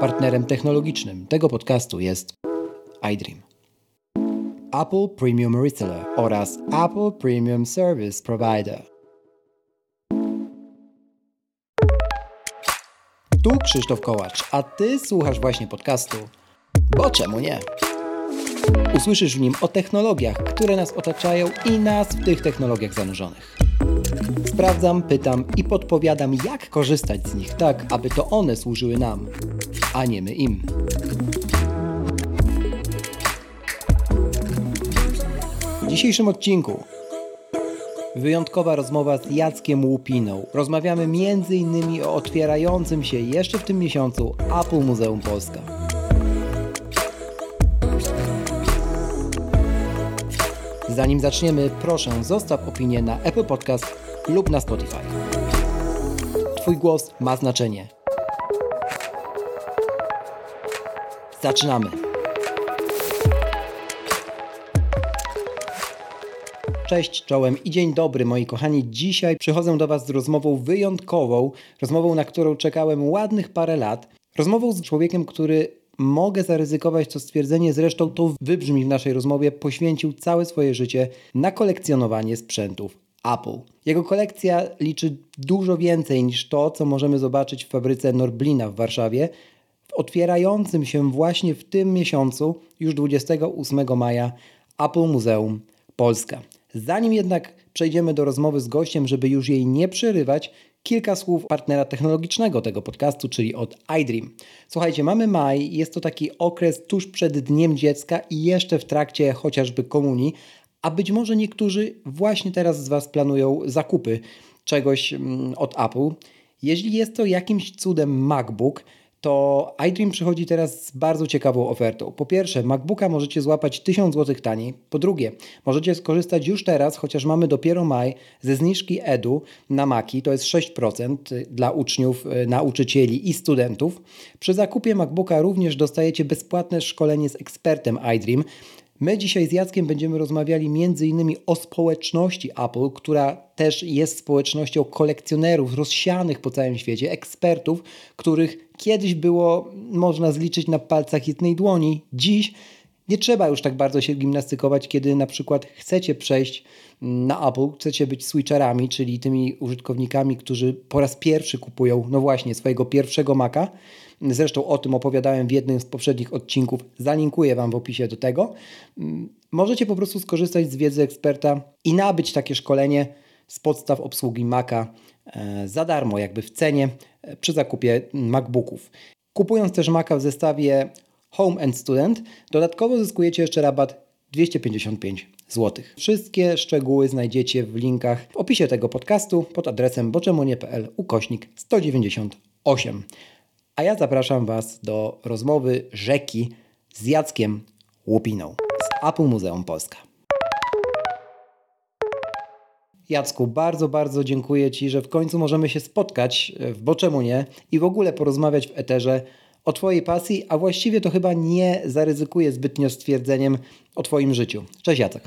Partnerem technologicznym tego podcastu jest iDream. Apple Premium Reseller oraz Apple Premium Service Provider. Tu Krzysztof Kołacz, a Ty słuchasz właśnie podcastu. Bo czemu nie? Usłyszysz w nim o technologiach, które nas otaczają i nas w tych technologiach zanurzonych. Sprawdzam, pytam i podpowiadam, jak korzystać z nich tak, aby to one służyły nam, a nie my im. W dzisiejszym odcinku wyjątkowa rozmowa z Jackiem Łupiną. Rozmawiamy m.in. o otwierającym się jeszcze w tym miesiącu Apple Muzeum Polska. Zanim zaczniemy, proszę zostaw opinię na Apple Podcast lub na Spotify. Twój głos ma znaczenie. Zaczynamy. Cześć, czołem i dzień dobry moi kochani. Dzisiaj przychodzę do Was z rozmową wyjątkową, rozmową, na którą czekałem ładnych parę lat. Rozmową z człowiekiem, który mogę zaryzykować to stwierdzenie, zresztą to wybrzmi w naszej rozmowie, poświęcił całe swoje życie na kolekcjonowanie sprzętów Apple. Jego kolekcja liczy dużo więcej niż to, co możemy zobaczyć w fabryce Norblina w Warszawie, otwierającym się właśnie w tym miesiącu, już 28 maja, Apple Muzeum Polska. Zanim jednak przejdziemy do rozmowy z gościem, żeby już jej nie przerywać, kilka słów partnera technologicznego tego podcastu, czyli od iDream. Słuchajcie, mamy maj, jest to taki okres tuż przed Dniem Dziecka i jeszcze w trakcie chociażby komunii, a być może niektórzy właśnie teraz z Was planują zakupy czegoś mm, od Apple. Jeśli jest to jakimś cudem MacBook, to iDream przychodzi teraz z bardzo ciekawą ofertą. Po pierwsze, MacBooka możecie złapać 1000 zł taniej. Po drugie, możecie skorzystać już teraz, chociaż mamy dopiero maj, ze zniżki EDU na Maki, to jest 6% dla uczniów, e, nauczycieli i studentów. Przy zakupie MacBooka również dostajecie bezpłatne szkolenie z ekspertem iDream, My dzisiaj z Jackiem będziemy rozmawiali m.in. o społeczności Apple, która też jest społecznością kolekcjonerów rozsianych po całym świecie, ekspertów, których kiedyś było można zliczyć na palcach jednej dłoni. Dziś nie trzeba już tak bardzo się gimnastykować, kiedy na przykład chcecie przejść na Apple, chcecie być switcherami, czyli tymi użytkownikami, którzy po raz pierwszy kupują, no właśnie, swojego pierwszego Maca. Zresztą o tym opowiadałem w jednym z poprzednich odcinków. Zalinkuję Wam w opisie do tego. Możecie po prostu skorzystać z wiedzy eksperta i nabyć takie szkolenie z podstaw obsługi Maca e, za darmo, jakby w cenie przy zakupie MacBooków. Kupując też Maca w zestawie Home and Student, dodatkowo zyskujecie jeszcze rabat 255 zł. Wszystkie szczegóły znajdziecie w linkach w opisie tego podcastu pod adresem boczemunie.pl ukośnik 198. A ja zapraszam Was do rozmowy rzeki z Jackiem Łupiną z Apple Muzeum Polska. Jacku, bardzo, bardzo dziękuję Ci, że w końcu możemy się spotkać w Boczemunie i w ogóle porozmawiać w eterze o Twojej pasji, a właściwie to chyba nie zaryzykuję zbytnio stwierdzeniem o Twoim życiu. Cześć Jacek.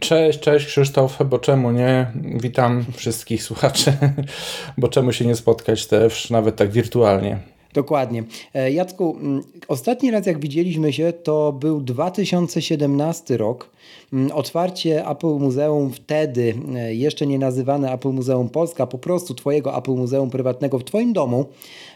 Cześć, cześć Krzysztof, bo czemu nie? Witam wszystkich słuchaczy, bo czemu się nie spotkać też nawet tak wirtualnie. Dokładnie. E, Jacku, mm, ostatni raz jak widzieliśmy się, to był 2017 rok. Mm, otwarcie Apple Muzeum wtedy, e, jeszcze nie nazywane Apple Muzeum Polska, po prostu Twojego Apple Muzeum prywatnego w Twoim domu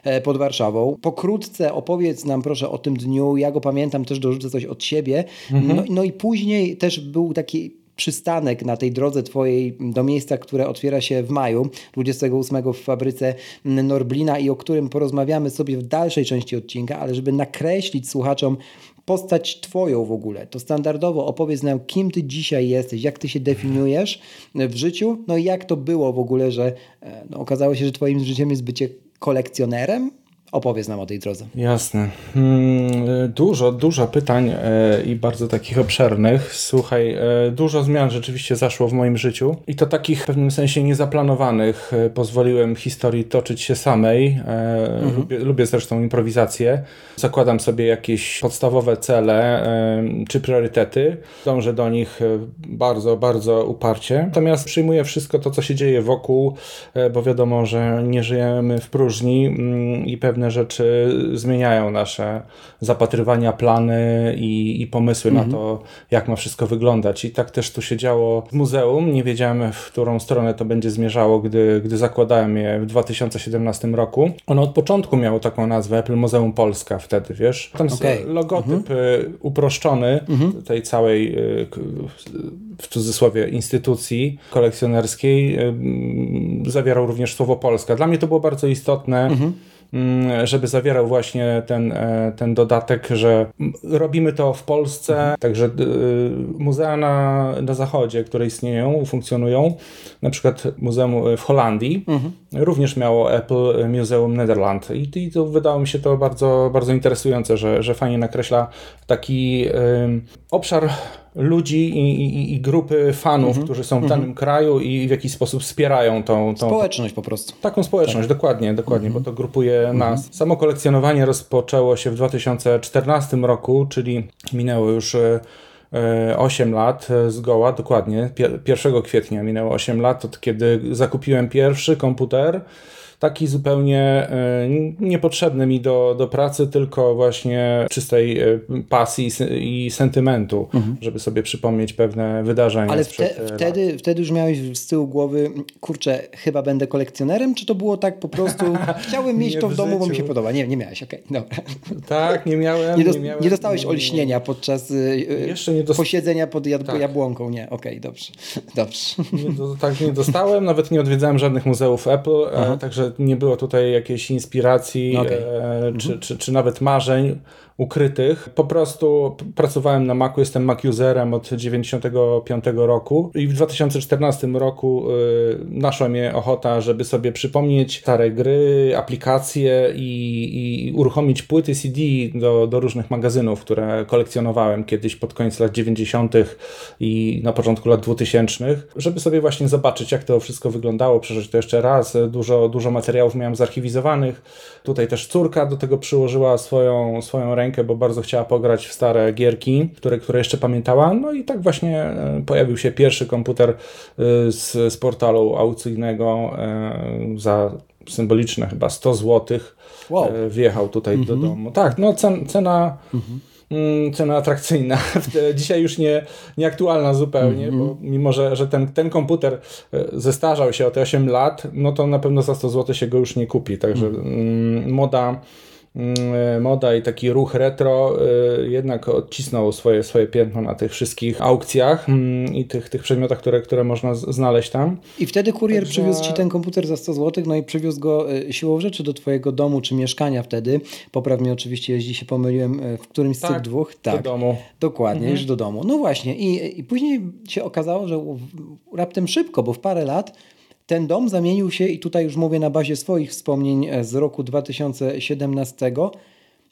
e, pod Warszawą. Pokrótce opowiedz nam proszę o tym dniu. Ja go pamiętam, też dorzucę coś od siebie. Mhm. No, no i później też był taki przystanek na tej drodze Twojej do miejsca, które otwiera się w maju 28 w fabryce Norblina i o którym porozmawiamy sobie w dalszej części odcinka, ale żeby nakreślić słuchaczom postać Twoją w ogóle, to standardowo opowiedz nam, kim Ty dzisiaj jesteś, jak Ty się definiujesz w życiu, no i jak to było w ogóle, że e, no, okazało się, że Twoim życiem jest bycie kolekcjonerem, Opowiedz nam o tej drodze. Jasne. Hmm, dużo, dużo pytań e, i bardzo takich obszernych. Słuchaj, e, dużo zmian rzeczywiście zaszło w moim życiu i to takich w pewnym sensie niezaplanowanych. E, pozwoliłem historii toczyć się samej. Mhm. Lubię, lubię zresztą improwizację. Zakładam sobie jakieś podstawowe cele czy priorytety. Dążę do nich bardzo, bardzo uparcie. Natomiast przyjmuję wszystko to, co się dzieje wokół, bo wiadomo, że nie żyjemy w próżni mm, i pewnie pewne rzeczy zmieniają nasze zapatrywania, plany i, i pomysły na to, jak ma wszystko wyglądać. I tak też tu się działo w muzeum. Nie wiedziałem, w którą stronę to będzie zmierzało, gdy, gdy zakładałem je w 2017 roku. Ono od początku miało taką nazwę Apple Muzeum Polska wtedy, wiesz? Tam okay. logotyp y, uproszczony tej całej y, w cudzysłowie instytucji kolekcjonerskiej y, zawierał również słowo Polska. Dla mnie to było bardzo istotne. mm, Żeby zawierał właśnie ten, e, ten dodatek, że mm, robimy to w Polsce, także y, muzea na, na zachodzie, które istnieją, funkcjonują, na przykład muzeum w Holandii, również miało Apple Museum Nederland. I, i to wydało mi się to bardzo, bardzo interesujące, że, że fajnie nakreśla taki obszar ludzi i, i, i grupy fanów, którzy są w danym kraju i w jakiś sposób wspierają tą, tą Społeczność po prostu. taką społeczność, dokładnie, dokładnie, bo to grupuje nas. Samo kolekcjonowanie rozpoczęło się w 2014 roku, czyli minęło już e, e, 8 lat e, zgoła, dokładnie, Pier- 1 kwietnia minęło 8 lat, od kiedy zakupiłem pierwszy komputer, taki zupełnie e, niepotrzebny mi do, do pracy, tylko właśnie czystej e, pasji i sentymentu, żeby sobie przypomnieć pewne wydarzenia Ale wte, e, wtedy, wtedy już miałeś z tyłu głowy, kurczę, chyba będę kolekcjonerem, czy to było tak po prostu, chciałem mieć Nie to w w domu, bo mi się podoba. Nie, nie miałeś, okej, dobra. Tak, nie miałem. Nie, dos- miałem, nie dostałeś olśnienia podczas nie dost- posiedzenia pod jad- Tak. jabłonką, nie, okej, dobrze, dobrze. Nie, do, tak nie dostałem, nawet nie odwiedzałem żadnych muzeów Apple, także nie było tutaj jakiejś inspiracji Okej. e, czy, czy, czy nawet marzeń ukrytych. Po prostu pracowałem na Macu, jestem Mac userem od 95 roku i w 2014 roku y, naszła mnie ochota, żeby sobie przypomnieć stare gry, aplikacje i, i uruchomić płyty CD do, do różnych magazynów, które kolekcjonowałem kiedyś pod koniec lat 90. i na początku lat 2000, żeby sobie właśnie zobaczyć, jak to wszystko wyglądało, przeżyć to jeszcze raz. Dużo, dużo materiałów miałem zarchiwizowanych. Tutaj też córka do tego przyłożyła swoją, swoją rękę, bo bardzo chciała pograć w stare gierki, które, które jeszcze pamiętała. No i tak właśnie e, pojawił się pierwszy komputer e, z, z portalu aukcyjnego e, za symboliczne chyba 100 zł. Wow. Wjechał tutaj do domu. Tak, no cen, cena. mm, Cena atrakcyjna. Dzisiaj już nie, nieaktualna zupełnie, bo mimo, że, że ten, ten komputer zestarzał się o te 8 lat, no to na pewno za 100 zł się go już nie kupi. Także mm, moda, mm, moda i taki ruch retro y, jednak odcisnął swoje, swoje piętno na tych wszystkich aukcjach mm, i tych, tych przedmiotach, które, które można znaleźć tam. I wtedy kurier Także- przywiózł ci ten komputer za 100 zł, no i przywiózł go y, siłą rzeczy do twojego domu czy mieszkania wtedy. Popraw mnie oczywiście, jeśli się pomyliłem, w którymś z tych Tak, dwóch. do domu. Dokładnie, już do domu. No właśnie. I, I później się okazało, że raptem szybko, bo w parę lat ten dom zamienił się, i tutaj już mówię na bazie swoich wspomnień e, z roku 2017,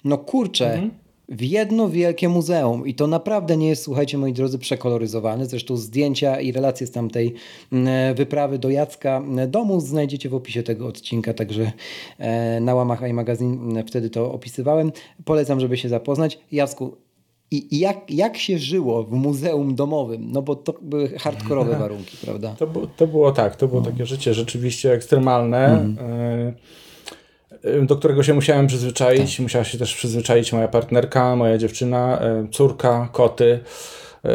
no kurczę, w jedno wielkie muzeum. I to naprawdę nie jest, słuchajcie moi drodzy, przekoloryzowane. Zresztą zdjęcia i relacje z tamtej mm, wyprawy do Jacka domu znajdziecie w opisie tego odcinka, także e, na łamach iMagazine wtedy to opisywałem. Polecam, żeby się zapoznać. Jacku, i jak, jak się żyło w muzeum domowym? No bo to były hardkorowe warunki, prawda? To, to było tak, to było takie życie rzeczywiście ekstremalne, y, y, do którego się musiałem przyzwyczaić. Musiała się też przyzwyczaić moja partnerka, moja dziewczyna, y, córka, koty. Y,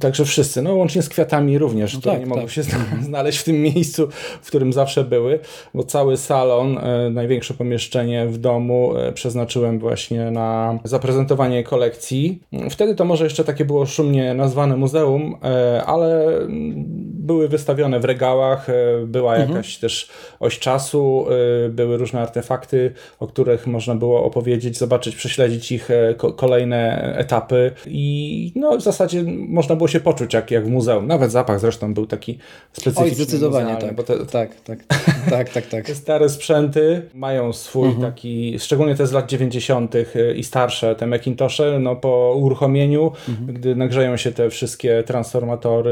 Także wszyscy, no łącznie z kwiatami również, które tak, nie mogą tak. się zna- znaleźć w tym miejscu, w którym zawsze były, bo cały salon, y, największe pomieszczenie w domu y, przeznaczyłem właśnie na zaprezentowanie kolekcji. Wtedy to może jeszcze takie było szumnie nazwane muzeum, ale były wystawione w regałach, była jakaś też oś czasu, były różne artefakty, o których można było opowiedzieć, zobaczyć, prześledzić ich e, ko- kolejne etapy i no w zasadzie można było się poczuć jak, jak w muzeum. Nawet zapach zresztą był taki specyficzny. Oj, zdecydowanie tak. Te, tak, tak, tak, tak, tak. te stare sprzęty mają swój Mhm. taki, szczególnie te z lat 90. i starsze, te Macintoshe, no po uruchomieniu, Mhm. gdy nagrzeją się te wszystkie transformatory,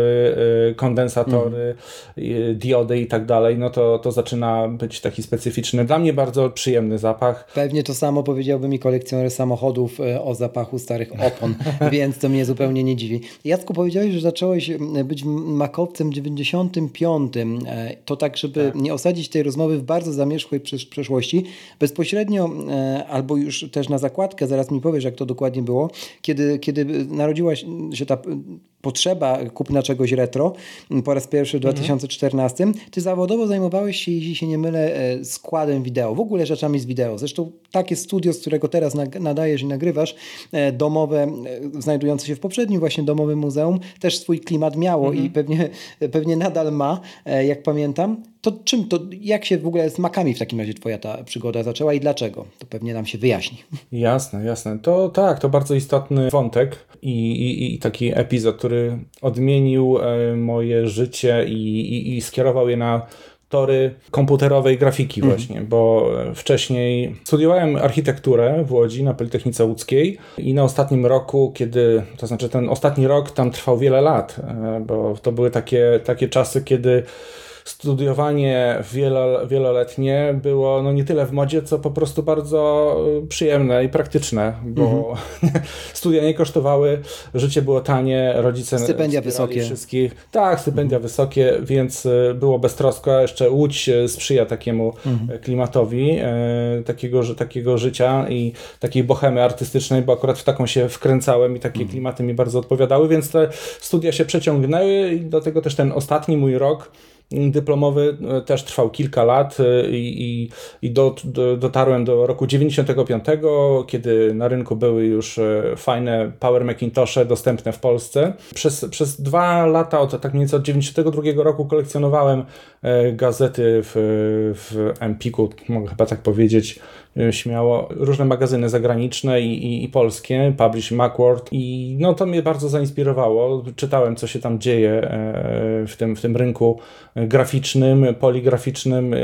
y, kondensatory, kondensatory, mm. diody i tak dalej, no to, to zaczyna być taki specyficzny, dla mnie bardzo przyjemny zapach. Pewnie to samo powiedziałby mi kolekcjoner samochodów o zapachu starych opon, więc to mnie zupełnie nie dziwi. Jacku, powiedziałeś, że zacząłeś być makowcem w 95. E, to tak, żeby tak. nie osadzić tej rozmowy w bardzo zamierzchłej przeszłości, bezpośrednio albo już też na zakładkę, zaraz mi powiesz, jak to dokładnie było, kiedy, kiedy narodziła się ta potrzeba kupna czegoś retro po raz pierwszy w 2014. Mhm. Ty zawodowo zajmowałeś się, jeśli się nie mylę, e, składem wideo, w ogóle rzeczami z wideo. Zresztą takie studio, z którego teraz nadajesz i nagrywasz, e, domowe, e, znajdujące się w poprzednim właśnie domowym muzeum, też swój klimat miało mhm. i pewnie, pewnie nadal ma, jak pamiętam. To czym to, jak się w ogóle z makami w takim razie twoja ta przygoda zaczęła i dlaczego? To pewnie nam się wyjaśni. Jasne, jasne. To tak, to bardzo istotny wątek i, i, i taki epizod, który odmienił e, moje życie i, i, skierował je na tory komputerowej grafiki mhm. właśnie, bo wcześniej studiowałem architekturę w Łodzi na Politechnice Łódzkiej i na ostatnim roku, kiedy, to znaczy ten ostatni rok tam trwał wiele lat, e, bo to były takie, takie czasy, kiedy studiowanie wielo, wieloletnie było no nie tyle w modzie, co po prostu bardzo y, przyjemne i praktyczne, bo mhm. studia nie kosztowały, życie było tanie, rodzice stypendia wysokie. wszystkich. Tak, stypendia mhm. wysokie, więc y, było beztrosko. Jeszcze Łódź y, sprzyja takiemu mhm. klimatowi, takiego, takiego życia i takiej bohemy artystycznej, bo akurat w taką się wkręcałem i takie mhm. klimaty mi bardzo odpowiadały, więc te studia się przeciągnęły i do tego też ten ostatni mój rok dyplomowy e, też trwał kilka lat e, i, i, i do, do, dotarłem do roku 95, kiedy na rynku były już e, fajne Power Macintoshe dostępne w Polsce. Przez, przez dwa lata, od, tak mniej więcej od 92 roku kolekcjonowałem gazety w, w Empiku, mogę chyba tak powiedzieć, śmiało, różne magazyny zagraniczne i, i, i, polskie, Publish Macworld i no to mnie bardzo zainspirowało. Czytałem, co się tam dzieje w tym, w tym rynku graficznym, poligraficznym e,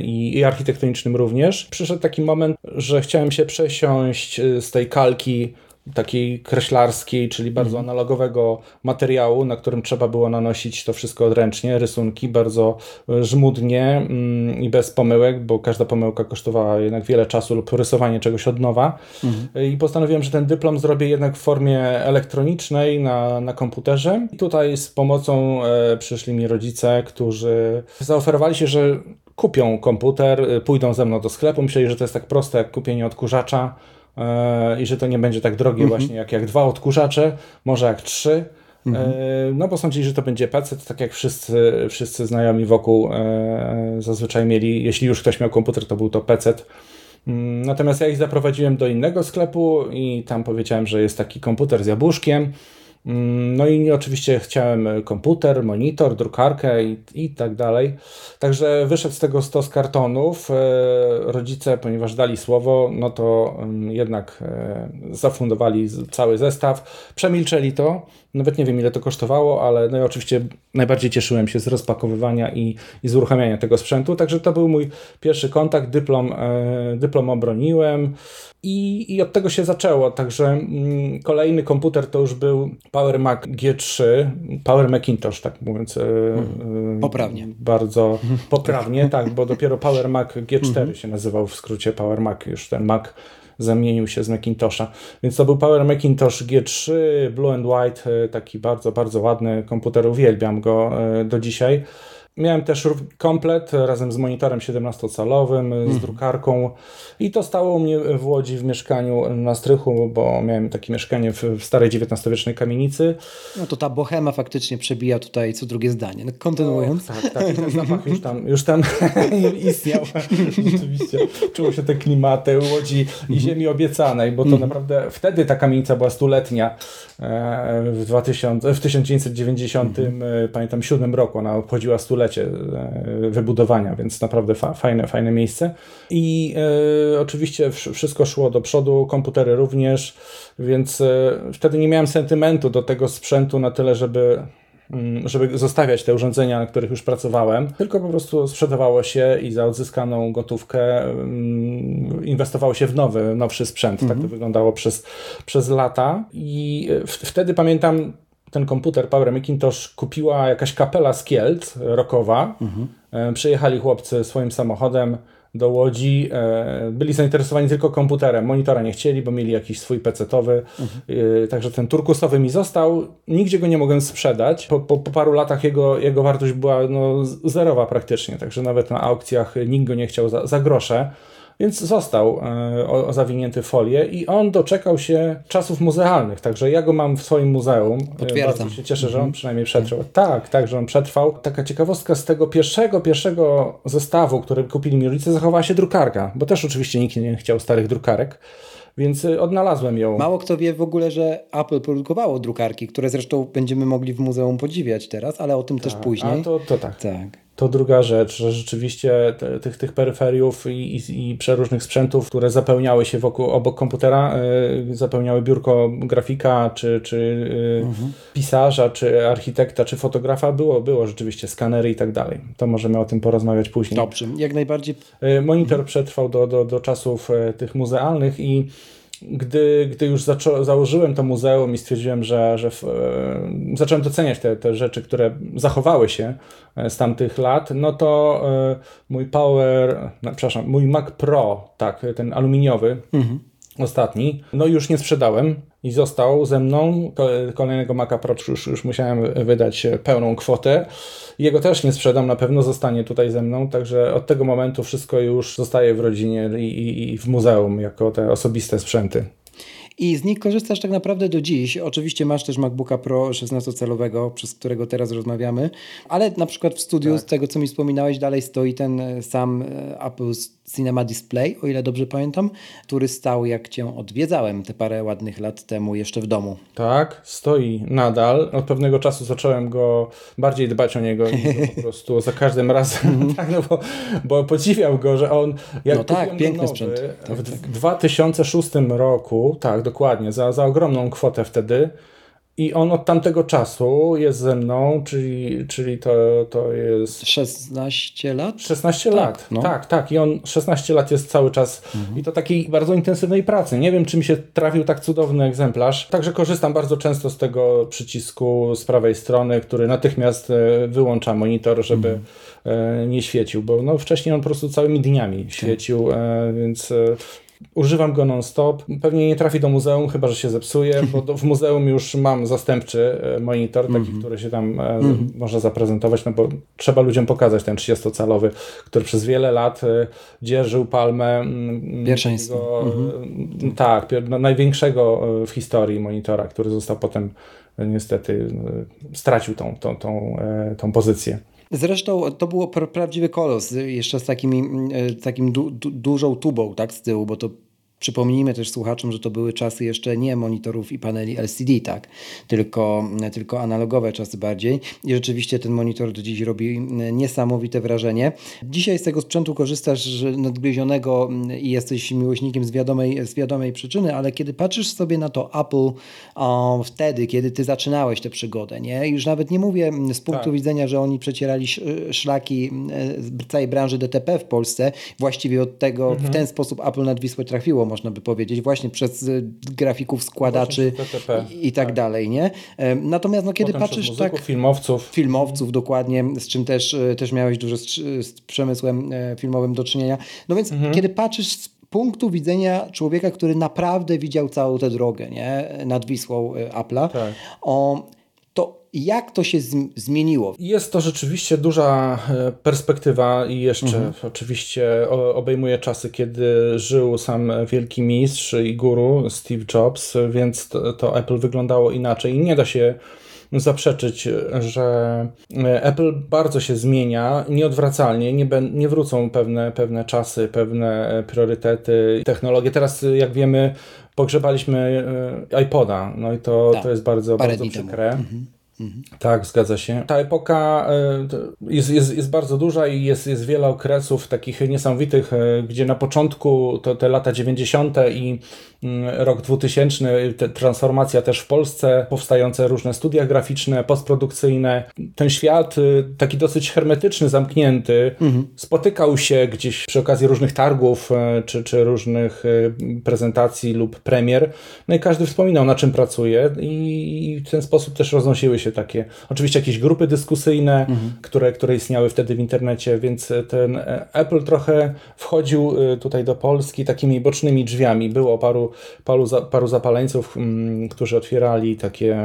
i, i architektonicznym również. Przyszedł taki moment, że chciałem się przesiąść e, z tej kalki takiej kreślarskiej, czyli bardzo mhm. analogowego materiału, na którym trzeba było nanosić to wszystko odręcznie, rysunki bardzo e, żmudnie mm, i bez pomyłek, bo każda pomyłka kosztowała jednak wiele czasu lub rysowanie czegoś od nowa. Mhm. I postanowiłem, że ten dyplom zrobię jednak w formie elektronicznej na, na komputerze. I tutaj z pomocą e, przyszli mi rodzice, którzy zaoferowali się, że kupią komputer, e, pójdą ze mną do sklepu. Myśleli, że to jest tak proste jak kupienie odkurzacza i że to nie będzie tak drogie mhm. właśnie jak, jak dwa odkurzacze, może jak trzy. Mhm. No bo sądzili, że to będzie PC, tak jak wszyscy, wszyscy znajomi wokół e, zazwyczaj mieli, jeśli już ktoś miał komputer, to był to PC. Mm, natomiast ja ich zaprowadziłem do innego sklepu i tam powiedziałem, że jest taki komputer z jabłuszkiem. Mm, no i oczywiście chciałem komputer, monitor, drukarkę i, i tak dalej. Także wyszedł z tego stos kartonów. E, rodzice, ponieważ dali słowo, no to mm, jednak e, zafundowali cały zestaw. Przemilczeli to. Nawet nie wiem, ile to kosztowało, ale no i oczywiście najbardziej cieszyłem się z rozpakowywania i, i z uruchamiania tego sprzętu. Także to był mój pierwszy kontakt. Dyplom, e, dyplom obroniłem. I, I od tego się zaczęło. Także mm, kolejny komputer to już był Power Mac G3, Power Macintosh, tak mówiąc. Hmm. Poprawnie. Bardzo poprawnie, tak, bo dopiero Power Mac G4 hmm. się nazywał w skrócie Power Mac, już ten Mac zamienił się z Macintosha. Więc to był Power Macintosh G3, Blue and White, e, taki bardzo, bardzo ładny komputer, uwielbiam go do dzisiaj. Miałem też komplet razem z monitorem 17-calowym, z mhm. drukarką i to stało u mnie w Łodzi w mieszkaniu na strychu, bo miałem takie mieszkanie w, w starej XIX-wiecznej kamienicy. No to ta bohema faktycznie przebija tutaj co drugie zdanie. No, kontynuując. O, tak, tak. Ten zapach już tam, już tam istniał. Rzeczywiście. Czuło się te klimaty Łodzi i mhm. ziemi obiecanej, bo to mhm. naprawdę wtedy ta kamienica była stuletnia. E, w, 2000, w 1990, mhm. pamiętam, 7 roku ona obchodziła stulecie E, wybudowania, więc naprawdę fa fajne, fajne miejsce. I e, oczywiście wszystko szło do przodu, komputery również, więc e, wtedy nie miałem sentymentu do tego sprzętu na tyle, żeby mm, żeby zostawiać te urządzenia, na których już pracowałem, tylko po prostu sprzedawało się i za odzyskaną gotówkę mm, inwestowało się w nowy, nowszy sprzęt. Tak to mhm. wyglądało przez, przez lata i wtedy pamiętam, ten komputer Power Macintosh kupiła jakaś kapela z Kielc, rockowa. Mhm. Przyjechali chłopcy swoim samochodem, do Łodzi. E, byli zainteresowani tylko komputerem. Monitora nie chcieli, bo mieli jakiś swój pecetowy. Mhm. Także ten turkusowy mi został. Nigdzie go nie mogłem sprzedać. Po, po, po, paru latach jego, jego wartość była no, zerowa praktycznie. Także nawet na aukcjach nikt go nie chciał za, za grosze. Więc został e, o, zawinięty w folię i on doczekał się czasów muzealnych, także ja go mam w swoim muzeum. E, Potwierdzam. Bardzo się cieszę, że on mhm. przynajmniej przetrwał. Tak, tak, że on przetrwał. Taka ciekawostka z tego pierwszego, pierwszego zestawu, który kupili mi rodzice, zachowała się drukarka, bo też oczywiście nikt nie chciał starych drukarek. Więc e, odnalazłem ją. Mało kto wie w ogóle, że Apple produkowało drukarki, które zresztą będziemy mogli w muzeum podziwiać teraz, ale o tym tak, też później. A to, to tak. tak. To druga rzecz, że rzeczywiście te, tych, tych peryferiów i, i, i, przeróżnych sprzętów, które zapełniały się wokół, obok komputera, y, zapełniały biurko grafika, czy, czy y, mhm. pisarza, czy architekta, czy fotografa, było, było rzeczywiście skanery i tak dalej. To możemy o tym porozmawiać później. Dobrze, jak najbardziej. Y, monitor mhm. przetrwał do, do, do czasów tych muzealnych i gdy, gdy już założyłem to muzeum i stwierdziłem, że, że w, e, zacząłem doceniać te, te rzeczy, które zachowały się e, z tamtych lat, no to e, mój Power, no, przepraszam, mój Mac Pro, tak, ten aluminiowy, mhm. ostatni, no już nie sprzedałem i został ze mną. Kolejnego Maca Pro już, już musiałem wydać pełną kwotę. Jego też nie sprzedam, na pewno zostanie tutaj ze mną, także od tego momentu wszystko już zostaje w rodzinie i, i, i w muzeum jako te osobiste sprzęty. I z nich korzystasz tak naprawdę do dziś. Oczywiście masz też MacBooka Pro 16-calowego, przez którego teraz rozmawiamy, ale na przykład w studiu, tak. z tego co mi wspominałeś, dalej stoi ten e, sam e, Apple Cinema Display, o ile dobrze pamiętam, który stał jak cię odwiedzałem te parę ładnych lat temu jeszcze w domu. Tak, stoi nadal. Od pewnego czasu zacząłem go bardziej dbać o niego po prostu za każdym razem, mhm. tak, no bo, bo podziwiał go, że on jak no tak, piękny nowy, sprzęt. Tak, w tak. 2006 roku, tak, dokładnie, za, za ogromną kwotę wtedy i on od tamtego czasu jest ze mną, czyli, czyli to, to jest. 16 lat? 16 tak, lat, no. tak, tak. I on 16 lat jest cały czas mhm. i to takiej bardzo intensywnej pracy. Nie wiem, czy mi się trafił tak cudowny egzemplarz. Także korzystam bardzo często z tego przycisku z prawej strony, który natychmiast e, wyłącza monitor, żeby mhm. E, nie świecił, bo no, wcześniej on po prostu całymi dniami tak. świecił, tak. więc Używam go non-stop. Pewnie nie trafi do muzeum, chyba że się zepsuje, bo w muzeum już mam zastępczy e, monitor, taki, mm -hmm. który się tam mm -hmm. można zaprezentować, no bo trzeba ludziom pokazać ten 30-calowy, który przez wiele lat e, dzierżył palmę mm, pierwszeństwa. Mm -hmm. Tak, no, największego w historii monitora, który został potem niestety stracił tą, tą, tą, tą pozycję. Zresztą to było prawdziwy kolos, jeszcze z, takimi, z takim du, du, dużą tubą tak, z tyłu, bo to Przypomnijmy też słuchaczom, że to były czasy jeszcze nie monitorów i paneli LCD, tak, tylko, tylko analogowe czasy bardziej. I rzeczywiście ten monitor do dziś robi niesamowite wrażenie. Dzisiaj z tego sprzętu korzystasz nadgryzionego i jesteś miłośnikiem z wiadomej, z wiadomej przyczyny, ale kiedy patrzysz sobie na to Apple o, wtedy, kiedy ty zaczynałeś tę przygodę, nie? Już nawet nie mówię z punktu tak. widzenia, że oni przecierali szlaki całej branży DTP w Polsce, właściwie od tego mhm. w ten sposób Apple nad Wisłę trafiło można by powiedzieć, właśnie przez y, grafików, składaczy i, i, tak, tak, dalej, nie? Natomiast no, kiedy Potem patrzysz muzyków, tak... filmowców. Filmowców, dokładnie, z czym też, y, też miałeś dużo z, z przemysłem e, filmowym do czynienia. No więc mhm. kiedy patrzysz z punktu widzenia człowieka, który naprawdę widział całą tę drogę, nie? Nad Wisłą e, Apple'a, tak. o jak to się zmieniło? Jest to rzeczywiście duża e, perspektywa i jeszcze mhm. oczywiście obejmuje czasy, kiedy żył sam wielki mistrz i guru Steve Jobs, więc to, to Apple wyglądało inaczej i nie da się zaprzeczyć, że e, Apple bardzo się zmienia nieodwracalnie, nie, nie wrócą pewne, pewne czasy, pewne priorytety, technologie. Teraz, jak wiemy, pogrzebaliśmy e, iPoda, no i to, tak, to jest bardzo, bardzo przykre. Mhm. Tak, zgadza się. Ta epoka e, jest, jest, jest bardzo duża i jest, jest wiele okresów takich niesamowitych, e, gdzie na początku to te lata 90. i rok 2000, transformacja też w Polsce, powstające różne studia graficzne, postprodukcyjne. Ten świat y, taki dosyć hermetyczny, zamknięty, mhm. spotykał się gdzieś przy okazji różnych targów e, czy, czy różnych e, prezentacji lub premier. No i każdy wspominał, na czym pracuje i w ten sposób też roznosiły się takie, oczywiście jakieś grupy dyskusyjne, mhm. które, które istniały wtedy w internecie, więc ten e, Apple trochę wchodził tutaj do Polski takimi bocznymi drzwiami. Było paru, paru, paru zapaleńców, mm, którzy otwierali takie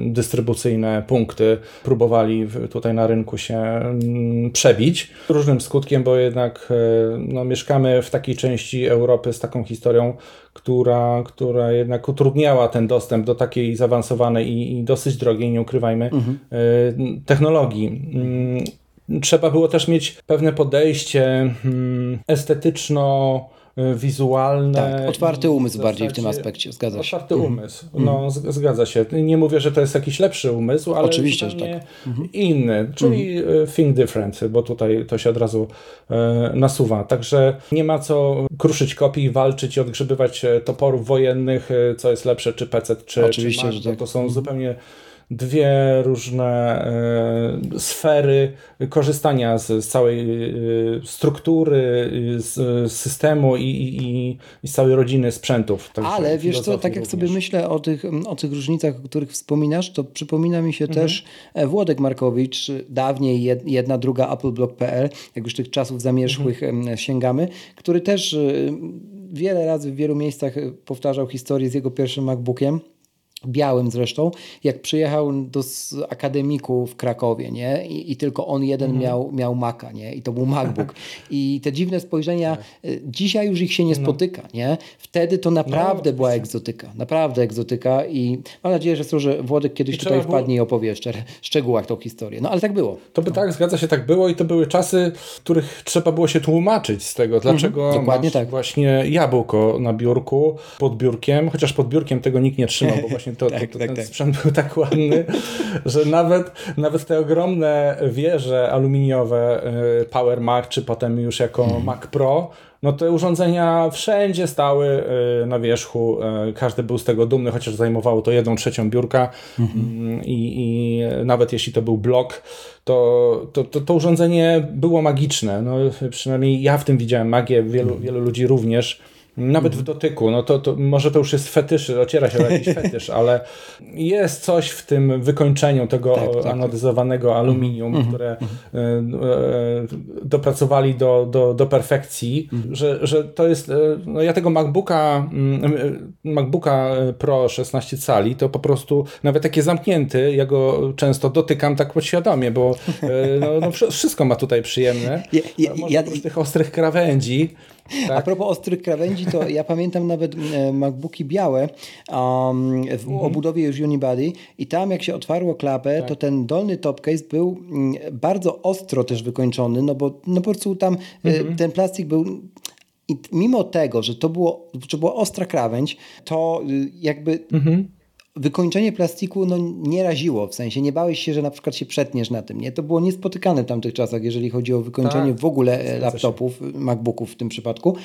dystrybucyjne punkty, próbowali tutaj na rynku się mm, przebić. Różnym skutkiem, bo jednak no, mieszkamy w takiej części Europy z taką historią, która, która jednak utrudniała ten dostęp do takiej zaawansowanej i, i dosyć drogiej, nie ukrywajmy, mhm. Y, technologii. Mm, trzeba było też mieć pewne podejście estetyczno- wizualne. Tak, otwarty umysł w bardziej w tym aspekcie, zgadza się. Otwarty mhm. umysł, no mhm. zgadza się. Nie mówię, że to jest jakiś lepszy umysł, ale Oczywiście, że tak. Mhm. inny, czyli mhm. think different, bo tutaj to się od razu e, nasuwa. Także nie ma co kruszyć kopii, walczyć i odgrzebywać e, toporów wojennych, e, co jest lepsze, czy PC, czy, Oczywiście, czy Mac, że tak. to są mhm. zupełnie dwie różne e, sfery korzystania z, całej e, struktury, z, z systemu i, i, i, z całej rodziny sprzętów. Ale wiesz co, tak jak również. sobie myślę o tych, o tych różnicach, o których wspominasz, to przypomina mi się mhm. też e, Włodek Markowicz, dawniej jedna, druga appleblock.pl, jak już tych czasów zamierzchłych mhm. sięgamy, który też wiele razy w wielu miejscach powtarzał historię z jego pierwszym MacBookiem białym zresztą, jak przyjechał do akademiku w Krakowie, nie? I, i tylko on jeden mhm. miał, miał Maca, nie? I to był MacBook. I te dziwne spojrzenia, tak. y, dzisiaj już ich się nie no. spotyka, nie? Wtedy to naprawdę no, była egzotyka, naprawdę egzotyka i mam nadzieję, że, że Włodek kiedyś I tutaj wpadnie było... i opowie jeszcze w szczegółach tą historię. No ale tak było. To by no. tak, zgadza się, tak było i to były czasy, w których trzeba było się tłumaczyć z tego, mhm. dlaczego mhm. Dokładnie tak. właśnie jabłko na biurku, pod biurkiem, chociaż pod biurkiem tego nikt nie trzymał, bo właśnie to, tak, to, to tak, ten tak. sprzęt był tak ładny, że nawet, nawet te ogromne wieże aluminiowe y, Power Mac, czy potem już jako hmm. Mac Pro, no te urządzenia wszędzie stały y, na wierzchu, y, każdy był z tego dumny, chociaż zajmowało to jedną trzecią biurka mhm. mm, i, i nawet jeśli to był blok, to, to, to, to, urządzenie było magiczne. No, przynajmniej ja w tym widziałem magię, wielu, mhm. wielu ludzi również. Nawet w mhm. dotyku, no to, to może to już jest fetysz, ociera się o jakiś fetysz, ale jest coś w tym wykończeniu tego tak, tak. anodyzowanego aluminium, mm -hmm. które mm -hmm. dopracowali do, do, do perfekcji, mm -hmm. że, że to jest, e, no ja tego MacBooka, mm, MacBooka Pro 16 cali, to po prostu nawet takie zamknięty, ja go często dotykam tak podświadomie, bo no, no wszystko ma tutaj przyjemne. Ja, ja, może ja, tych ostrych krawędzi, tak. A propos ostrych krawędzi, to ja pamiętam nawet e, MacBooki białe um, w mhm. obudowie już Unibody i tam jak się otwarło klapę, tak. to ten dolny top case był mm, bardzo ostro też wykończony, no bo no po prostu tam e, mhm. ten plastik był i mimo tego, że to było, że była ostra krawędź, to y, jakby mhm wykończenie plastiku no, nie raziło, w sensie nie bałeś się, że na przykład się przetniesz na tym. Nie? To było niespotykane w tamtych czasach, jeżeli chodzi o wykończenie tak, w ogóle laptopów, się. MacBooków w tym przypadku.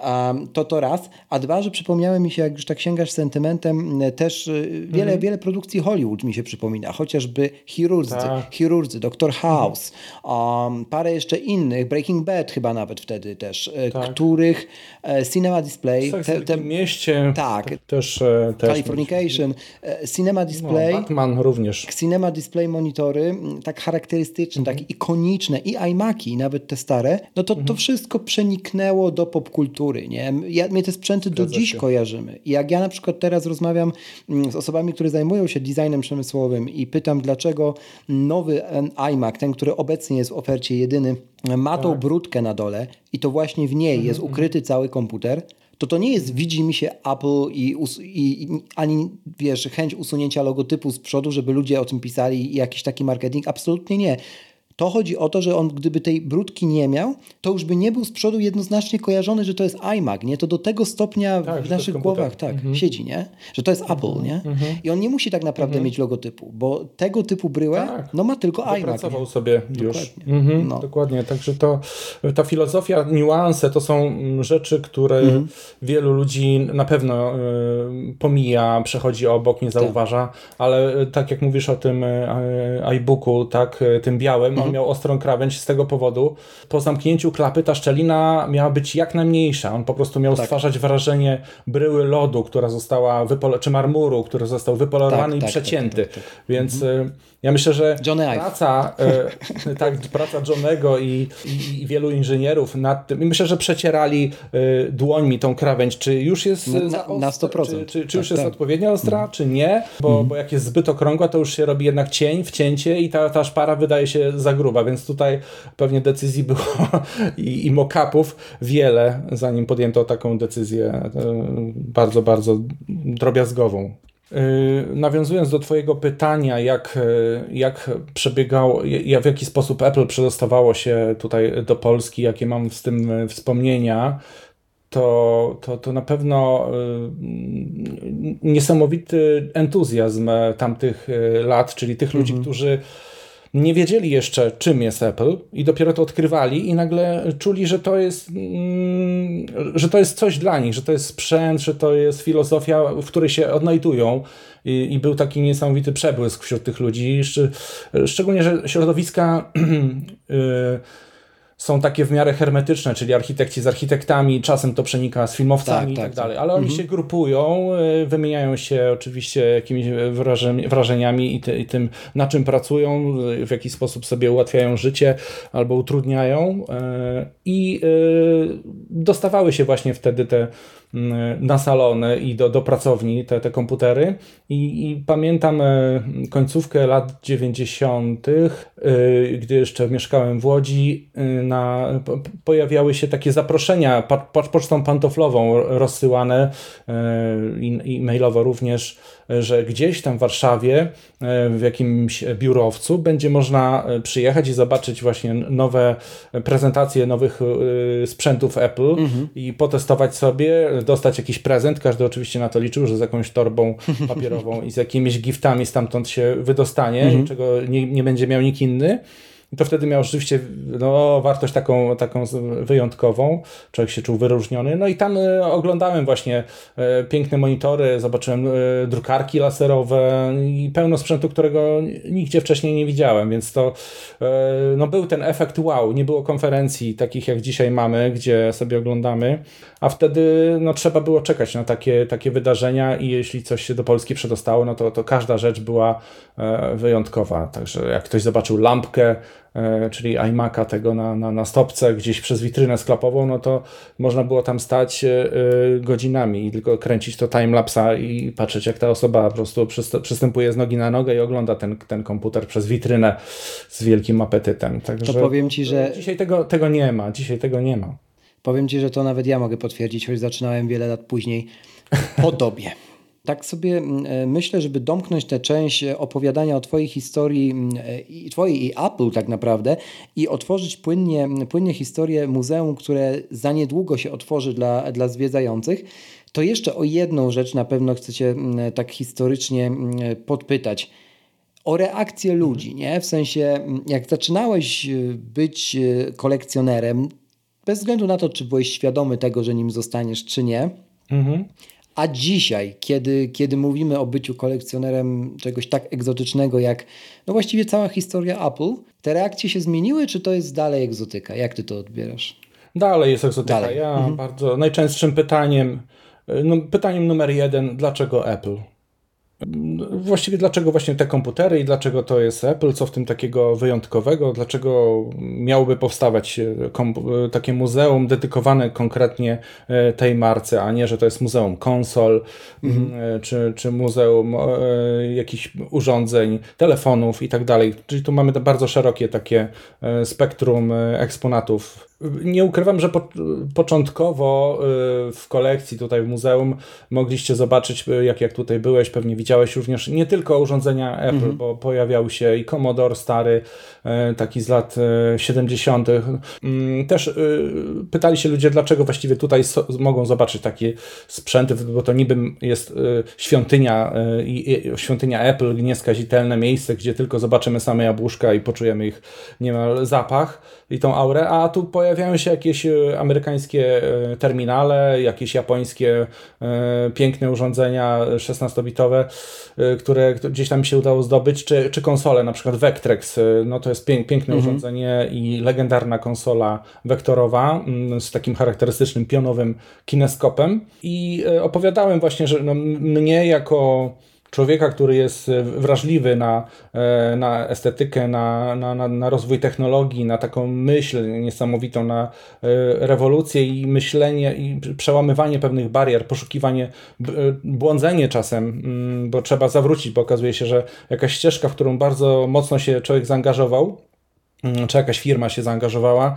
Um, to to raz. A dwa, że przypomniały mi się, jak już tak sięgasz sentymentem, też y, wiele, mhm. wiele produkcji Hollywood mi się przypomina. Chociażby Chirurdzy, tak. Chirurdzy Dr. House, um, parę jeszcze innych, Breaking Bad chyba nawet wtedy też, tak. których e, Cinema Display... Tak, te, te, mieście. Tak. Też, e, też Californication. E, Cinema Display. No, Batman również. Cinema Display monitory, tak charakterystyczne, mhm. tak ikoniczne i iMaki, nawet te stare, no to mhm. to wszystko przeniknęło do popkultury, nie? Ja, mnie te sprzęty Zgadza do dziś się. kojarzymy. I jak ja na przykład teraz rozmawiam z osobami, które zajmują się designem przemysłowym i pytam, dlaczego nowy iMac, ten, który obecnie jest w ofercie jedyny, ma tą tak. brudkę na dole i to właśnie w niej mhm. jest ukryty cały komputer, to to nie jest widzi mi się Apple i, i, ani wiesz, chęć usunięcia logotypu z przodu, żeby ludzie o tym pisali i jakiś taki marketing. Absolutnie nie. To chodzi o to, że on gdyby tej brudki nie miał, to już by nie był z przodu jednoznacznie kojarzony, że to jest iMac, nie? To do tego stopnia Tak, w naszych głowach tak siedzi, nie? Że to jest Apple, nie? I on nie musi tak naprawdę mieć logotypu, bo tego typu bryłę Tak. no ma tylko iMac. Pracował Nie? sobie już. Dokładnie. Mhm, No. Dokładnie. Także to ta filozofia, niuanse to są mm, rzeczy, które Mhm. wielu ludzi na pewno y, pomija, przechodzi obok, nie zauważa, ale y, tak jak mówisz o tym y, iBooku, tak, tym białym, Mhm. On miał ostrą krawędź z tego powodu. Po zamknięciu klapy ta szczelina miała być jak najmniejsza. On po prostu miał Tak. stwarzać wrażenie bryły lodu, która została wypol- czy marmuru, który został wypolerowany Tak, i tak, przecięty. tak, tak, tak. Więc y, ja myślę, że Johnny praca, e, tak, praca Johnego i, i, i wielu inżynierów nad tym. I myślę, że przecierali e, dłońmi tą krawędź, czy już jest Na- na- na 100%. Czy, czy, czy już jest odpowiednio ostra, czy nie, bo, bo jak jest zbyt okrągła, to już się robi jednak cień, wcięcie i ta, ta szpara wydaje się za gruba, więc tutaj pewnie decyzji było i, i mock-upów wiele, zanim podjęto taką decyzję e, bardzo, bardzo drobiazgową. Yy, Nawiązując do Twojego pytania, jak, yy, jak przebiegało, ja- w jaki sposób Apple przedostawało się tutaj do Polski, jakie mam z tym wspomnienia, to, to, to na pewno niesamowity entuzjazm e, tamtych lat, czyli tych ludzi, którzy nie wiedzieli jeszcze, czym jest Apple i dopiero to odkrywali i nagle czuli, że to jest, mm, że to jest coś dla nich, że to jest sprzęt, że to jest filozofia, w której się odnajdują. I, i był taki niesamowity przebłysk wśród tych ludzi, Szcz- szczególnie, że środowiska y, są takie w miarę hermetyczne, czyli architekci z architektami, czasem to przenika z filmowcami Tak, i tak, tak, dalej, ale oni się grupują, y, wymieniają się oczywiście jakimiś wrażeń, wrażeniami i, ty, i tym, na czym pracują, w jaki sposób sobie ułatwiają życie albo utrudniają y, i dostawały się właśnie wtedy te na salony i do, do pracowni te, te komputery I, i pamiętam e, końcówkę lat 90., y, gdy jeszcze mieszkałem w Łodzi, y, na, po, pojawiały się takie zaproszenia pocztą pantoflową rozsyłane i, i mailowo również, że gdzieś tam w Warszawie y, w jakimś biurowcu będzie można y, przyjechać i zobaczyć właśnie nowe prezentacje nowych y, sprzętów Apple i potestować sobie, dostać jakiś prezent. Każdy oczywiście na to liczył, że z jakąś torbą papierową i z jakimiś giftami stamtąd się wydostanie, czego nie, nie będzie miał nikt inny. To wtedy miało rzeczywiście no, wartość taką, taką wyjątkową. Człowiek się czuł wyróżniony. No i tam e, oglądałem właśnie e, piękne monitory, zobaczyłem e, drukarki laserowe i pełno sprzętu, którego nigdzie wcześniej nie widziałem, więc to no, był ten efekt wow. Nie było konferencji takich jak dzisiaj mamy, gdzie sobie oglądamy, a wtedy no, trzeba było czekać na takie, takie wydarzenia i jeśli coś się do Polski przedostało, no to, to każda rzecz była wyjątkowa. Także jak ktoś zobaczył lampkę, e, czyli iMac'a tego na, na, na stopce gdzieś przez witrynę sklepową, no to można było tam stać e, e, godzinami i tylko kręcić to timelapsa i patrzeć jak ta osoba po prostu przyst- przystępuje z nogi na nogę i ogląda ten, ten komputer przez witrynę z wielkim apetytem. Także To powiem Ci, że dzisiaj tego, tego nie ma, dzisiaj tego nie ma. Powiem Ci, że to nawet ja mogę potwierdzić, choć zaczynałem wiele lat później po tobie. Tak sobie mm, e, myślę, żeby domknąć tę część e, opowiadania o Twojej historii, mm, e, i Twojej i Apple tak naprawdę, i otworzyć płynnie, mm, płynnie historię muzeum, które za niedługo się otworzy dla, dla zwiedzających, to jeszcze o jedną rzecz na pewno chcecie tak historycznie podpytać o reakcję ludzi, nie? W sensie, jak zaczynałeś być kolekcjonerem, bez względu na to, czy byłeś świadomy tego, że nim zostaniesz, czy nie, Mhm. A dzisiaj, kiedy, kiedy mówimy o byciu kolekcjonerem czegoś tak egzotycznego jak no właściwie cała historia Apple, te reakcje się zmieniły, czy to jest dalej egzotyka? Jak ty to odbierasz? Dalej jest egzotyka. Dalej. Ja bardzo najczęstszym pytaniem, no, pytaniem numer jeden, dlaczego Apple? Właściwie dlaczego właśnie te komputery i dlaczego to jest Apple, co w tym takiego wyjątkowego, dlaczego miałoby powstawać e, e, takie muzeum dedykowane konkretnie e, tej marce, a nie, że to jest muzeum konsol, e, czy, czy muzeum jakichś urządzeń, telefonów i tak dalej. Czyli tu mamy to bardzo szerokie takie spektrum eksponatów. Nie ukrywam, że po, początkowo w kolekcji tutaj w muzeum mogliście zobaczyć, jak, jak tutaj byłeś, pewnie widziałeś już również nie tylko urządzenia Apple, mhm. bo pojawiał się i Commodore stary, taki z lat 70. Mm, też pytali się ludzie, dlaczego właściwie tutaj mogą zobaczyć takie sprzęty, bo to niby jest świątynia, świątynia Apple, nieskazitelne miejsce, gdzie tylko zobaczymy same jabłuszka i poczujemy ich niemal zapach i tą aurę, a tu pojawiają się jakieś e, amerykańskie e, terminale, jakieś japońskie e, piękne urządzenia 16-bitowe, które gdzieś tam się udało zdobyć, czy, czy konsole, na przykład Vectrex, no to jest piękne mhm. urządzenie i legendarna konsola wektorowa mm, z takim charakterystycznym pionowym kineskopem i opowiadałem właśnie, że no, mnie jako człowieka, który jest e, wrażliwy na, e, na estetykę, na, na, na, rozwój technologii, na taką myśl niesamowitą, na e, rewolucję i myślenie i przełamywanie pewnych barier, poszukiwanie, błądzenie czasem, mm, bo trzeba zawrócić, bo okazuje się, że jakaś ścieżka, w którą bardzo mocno się człowiek zaangażował, czy jakaś firma się zaangażowała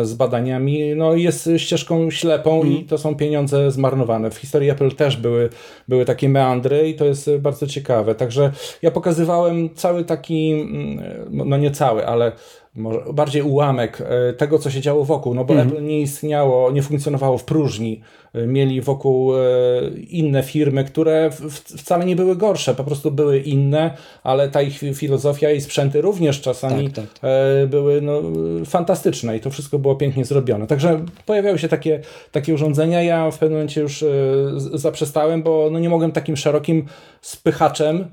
e, z badaniami, no jest ścieżką ślepą mm. i to są pieniądze zmarnowane. W historii Apple też były, były takie meandry i to jest bardzo ciekawe. Także ja pokazywałem cały taki, mm, no nie cały, ale może bardziej ułamek e, tego, co się działo wokół, no bo mm. Apple nie istniało, nie funkcjonowało w próżni. E, mieli wokół e, inne firmy, które wcale nie były gorsze, po prostu były inne, ale ta ich filozofia i sprzęty również czasami tak, tak. były no, fantastyczne i to wszystko było pięknie zrobione. Także pojawiały się takie, takie urządzenia. Ja w pewnym momencie już zaprzestałem, bo no, nie mogłem takim szerokim spychaczem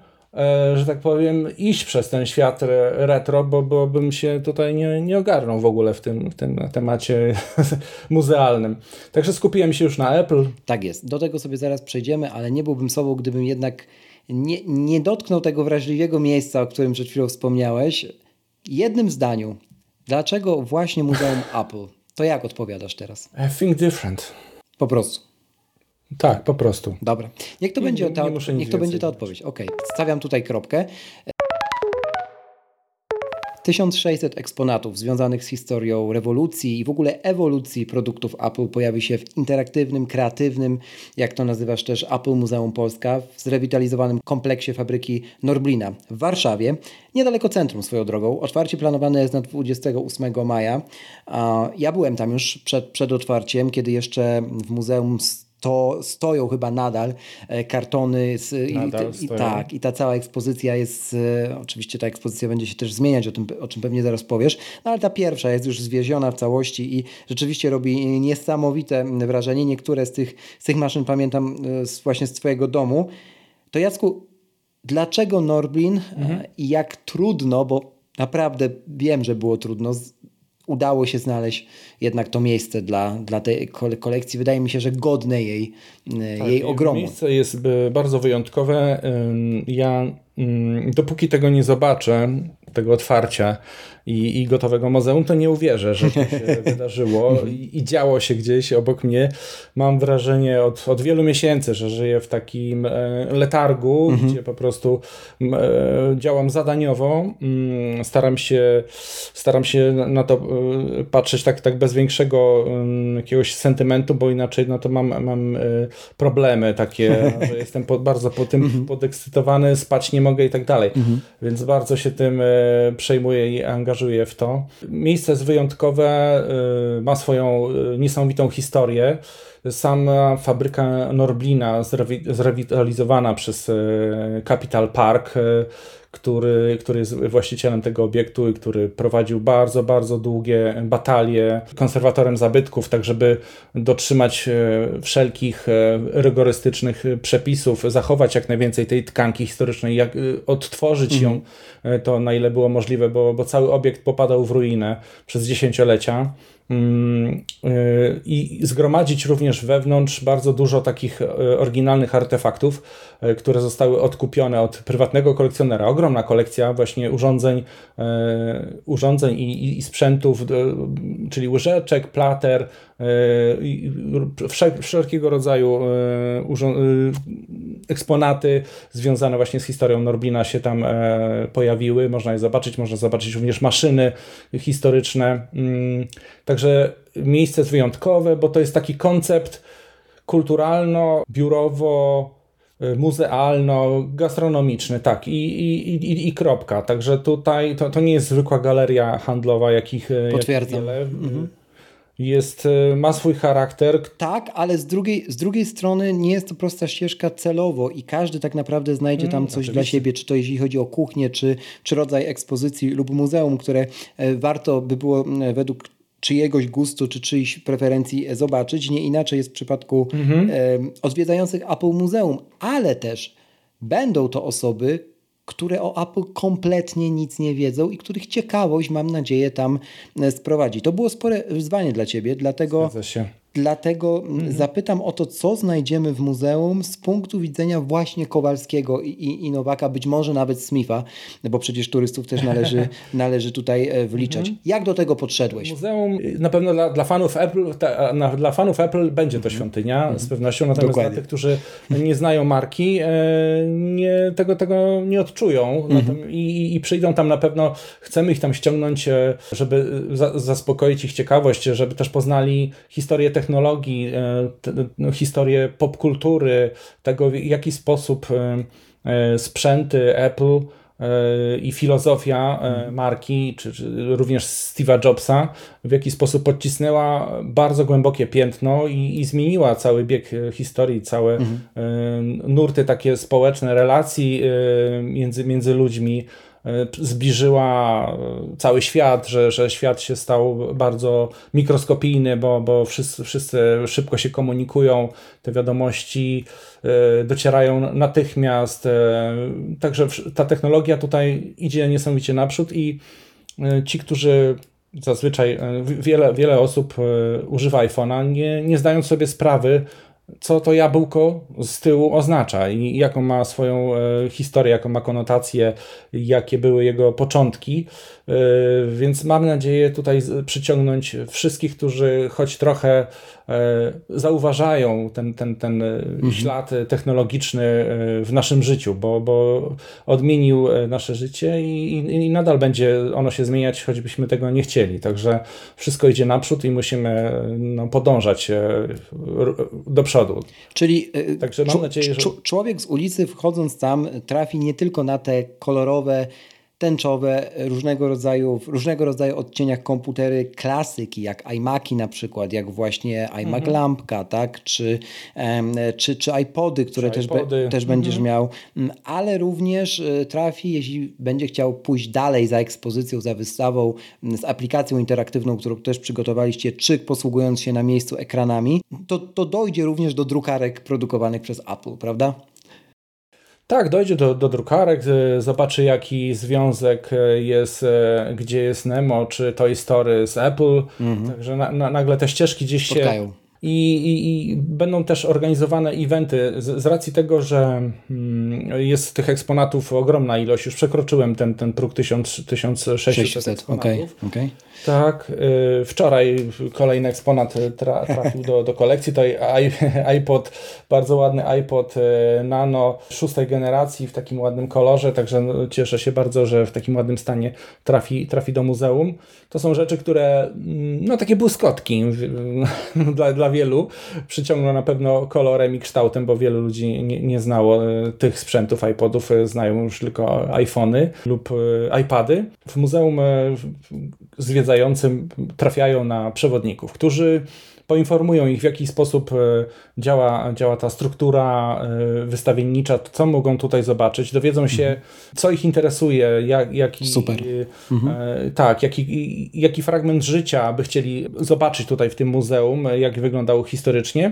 że tak powiem, iść przez ten świat retro, bo, bo bym się tutaj nie, nie ogarnął w ogóle w tym, w tym temacie muzealnym. Także skupiłem się już na Apple. Tak jest. Do tego sobie zaraz przejdziemy, ale nie byłbym sobą, gdybym jednak nie, nie dotknął tego wrażliwego miejsca, o którym przed chwilą wspomniałeś. Jednym zdaniu. Dlaczego właśnie Muzeum Apple? To jak odpowiadasz teraz? I think different. Po prostu. Tak, po prostu. Dobra. Niech to nie, będzie, ta, nie niech to będzie ta odpowiedź. Ok, stawiam tutaj kropkę. 1600 eksponatów związanych z historią rewolucji i w ogóle ewolucji produktów Apple pojawi się w interaktywnym, kreatywnym, jak to nazywasz też Apple Muzeum Polska, w zrewitalizowanym kompleksie fabryki Norblina w Warszawie, niedaleko centrum swoją drogą. Otwarcie planowane jest na 28 maja. Ja byłem tam już przed, przed otwarciem, kiedy jeszcze w muzeum to stoją chyba nadal e, kartony. Z, nadal i, i, tak, i ta cała ekspozycja jest, e, oczywiście ta ekspozycja będzie się też zmieniać, o, tym, o czym pewnie zaraz powiesz, no ale ta pierwsza jest już zwieziona w całości i rzeczywiście robi niesamowite wrażenie. Niektóre z tych, z tych maszyn pamiętam e, z, właśnie z Twojego domu. To Jacku, dlaczego Norblin mhm. i jak trudno, bo naprawdę wiem, że było trudno udało się znaleźć jednak to miejsce dla, dla tej kolekcji. Wydaje mi się, że godne jej, e, tak, jej ogromu. Miejsce jest e, bardzo wyjątkowe. Ja dopóki tego nie zobaczę, tego otwarcia i, i gotowego muzeum, to nie uwierzę, że to się wydarzyło I, i, działo się gdzieś obok mnie. Mam wrażenie od, od wielu miesięcy, że żyję w takim e, letargu, mhm. gdzie po prostu e, działam zadaniowo. Mm, staram się, staram się na to e, patrzeć tak, tak bez większego jakiegoś sentymentu, bo inaczej no to mam, mam problemy takie, że jestem bardzo po tym mhm. podekscytowany, spać nie mogę i tak dalej. Mhm. Więc bardzo się tym przejmuję i angażuję w to. Miejsce jest wyjątkowe, y, ma swoją y, niesamowitą historię. Sama fabryka Norblina zrewitalizowana przez y, Capital Park który, który jest właścicielem tego obiektu i który prowadził bardzo, bardzo długie batalie konserwatorem zabytków, tak żeby dotrzymać e, wszelkich e, rygorystycznych przepisów, zachować jak najwięcej tej tkanki historycznej, jak e, odtworzyć mhm. ją to na ile było możliwe, bo, bo cały obiekt popadał w ruinę przez dziesięciolecia. Mm, i zgromadzić również wewnątrz bardzo dużo takich oryginalnych artefaktów, które zostały odkupione od prywatnego kolekcjonera. Ogromna kolekcja właśnie urządzeń, urządzeń i, i sprzętów, czyli łyżeczek, plater, wszelkiego rodzaju eksponaty związane właśnie z historią Norbina się tam pojawiły. Można je zobaczyć, można zobaczyć również maszyny historyczne. Mm, Także miejsce jest wyjątkowe, bo to jest taki koncept kulturalno-biurowo muzealno-gastronomiczny, tak, i, i, i, i kropka. Także tutaj to, to nie jest zwykła galeria handlowa, jakich, Potwierdzam. Jak wiele. Mhm jest, ma swój charakter. Tak, ale z drugiej, z drugiej strony nie jest to prosta ścieżka celowo i każdy tak naprawdę znajdzie tam mm, coś oczywiście. dla siebie, czy to jeśli chodzi o kuchnię, czy, czy rodzaj ekspozycji lub muzeum, które e, warto by było według czyjegoś gustu czy czyjś preferencji zobaczyć. Nie inaczej jest w przypadku mhm. odwiedzających Apple Muzeum, ale też będą to osoby, które o Apple kompletnie nic nie wiedzą i których ciekawość, mam nadzieję, tam e, sprowadzi. To było spore wyzwanie dla Ciebie, dlatego Dlatego mhm. zapytam o to, co znajdziemy w muzeum z punktu widzenia właśnie Kowalskiego i, i, i Nowaka, być może nawet Smitha, bo przecież turystów też należy, należy tutaj e, wliczać. Mhm. Jak do tego podszedłeś? Muzeum na pewno dla, dla fanów Apple, ta, na, dla fanów Apple będzie to mhm. świątynia mhm. z pewnością, natomiast Dokładnie. dla tych, którzy nie znają marki, e, nie, tego, tego nie odczują mhm. i, i przyjdą tam na pewno, chcemy ich tam ściągnąć, e, żeby za, zaspokoić ich ciekawość, żeby też poznali historię technologii technologii, e, no, historię popkultury, tego w jaki sposób e, e, sprzęty Apple i filozofia marki, czy, czy, również Steve'a Jobsa, w jaki sposób podcisnęła bardzo głębokie piętno i, i zmieniła cały bieg historii, całe mhm. nurty takie społeczne relacji między, między ludźmi, zbliżyła e, cały świat, że, że świat się stał bardzo mikroskopijny, bo, bo wszyscy, wszyscy szybko się komunikują, te wiadomości e, docierają natychmiast. Także ta technologia tutaj idzie niesamowicie naprzód i ci, którzy zazwyczaj wiele, wiele osób używa iPhone'a, nie, nie zdając sobie sprawy, co to jabłko z tyłu oznacza i jaką ma swoją e, historię, jaką ma konotację, jakie były jego początki. E, więc mam nadzieję tutaj przyciągnąć wszystkich, którzy choć trochę e, zauważają ten, ten, ten mhm. ślad technologiczny w naszym życiu, bo, bo odmienił nasze życie i, i, nadal będzie ono się zmieniać, choćbyśmy tego nie chcieli. Także wszystko idzie naprzód i musimy no, podążać do przodu przodu. Czyli e, Także mam nadzieję, że... człowiek z ulicy wchodząc tam trafi nie tylko na te kolorowe tęczowe, różnego rodzaju, w różnego rodzaju odcieniach komputery klasyki, jak iMaki na przykład, jak właśnie iMac mhm. Lampka, tak? czy, czy, czy iPody, które czy też, iPody. Be, też mhm. będziesz miał, mm, ale również e, trafi, jeśli będzie chciał pójść dalej za ekspozycją, za wystawą, mm, z aplikacją interaktywną, którą też przygotowaliście, czy posługując się na miejscu ekranami, to, to dojdzie również do drukarek produkowanych przez Apple, prawda? Tak, dojdzie do, do drukarek, zobaczy jaki związek e, jest, e, gdzie jest Nemo, czy Toy Story z Apple. Mhm. Także na, na, nagle te ścieżki gdzieś Spotkają. się i, i, i, będą też organizowane eventy z, z racji tego, że mm, jest tych eksponatów ogromna ilość. Już przekroczyłem ten, ten próg 1000, 1600 600, eksponatów. Okay, okay. Tak. Y, wczoraj kolejny eksponat tra, trafił do, do kolekcji. To iPod, bardzo ładny iPod y, Nano szóstej generacji w takim ładnym kolorze, także no, cieszę się bardzo, że w takim ładnym stanie trafi, trafi do muzeum. To są rzeczy, które, mm, no takie błyskotki dla, dla wielu. Przyciągną na pewno kolorem i kształtem, bo wielu ludzi nie, nie znało tych sprzętów iPodów, znają już tylko iPhony lub iPady. W muzeum zwiedzającym trafiają na przewodników, którzy poinformują ich, w jaki sposób e, działa, działa ta struktura e, wystawiennicza, co mogą tutaj zobaczyć, dowiedzą się, mhm. co ich interesuje, jak, jaki, Super. Mhm. E, tak, jaki, jaki fragment życia by chcieli zobaczyć tutaj w tym muzeum, jak wyglądał historycznie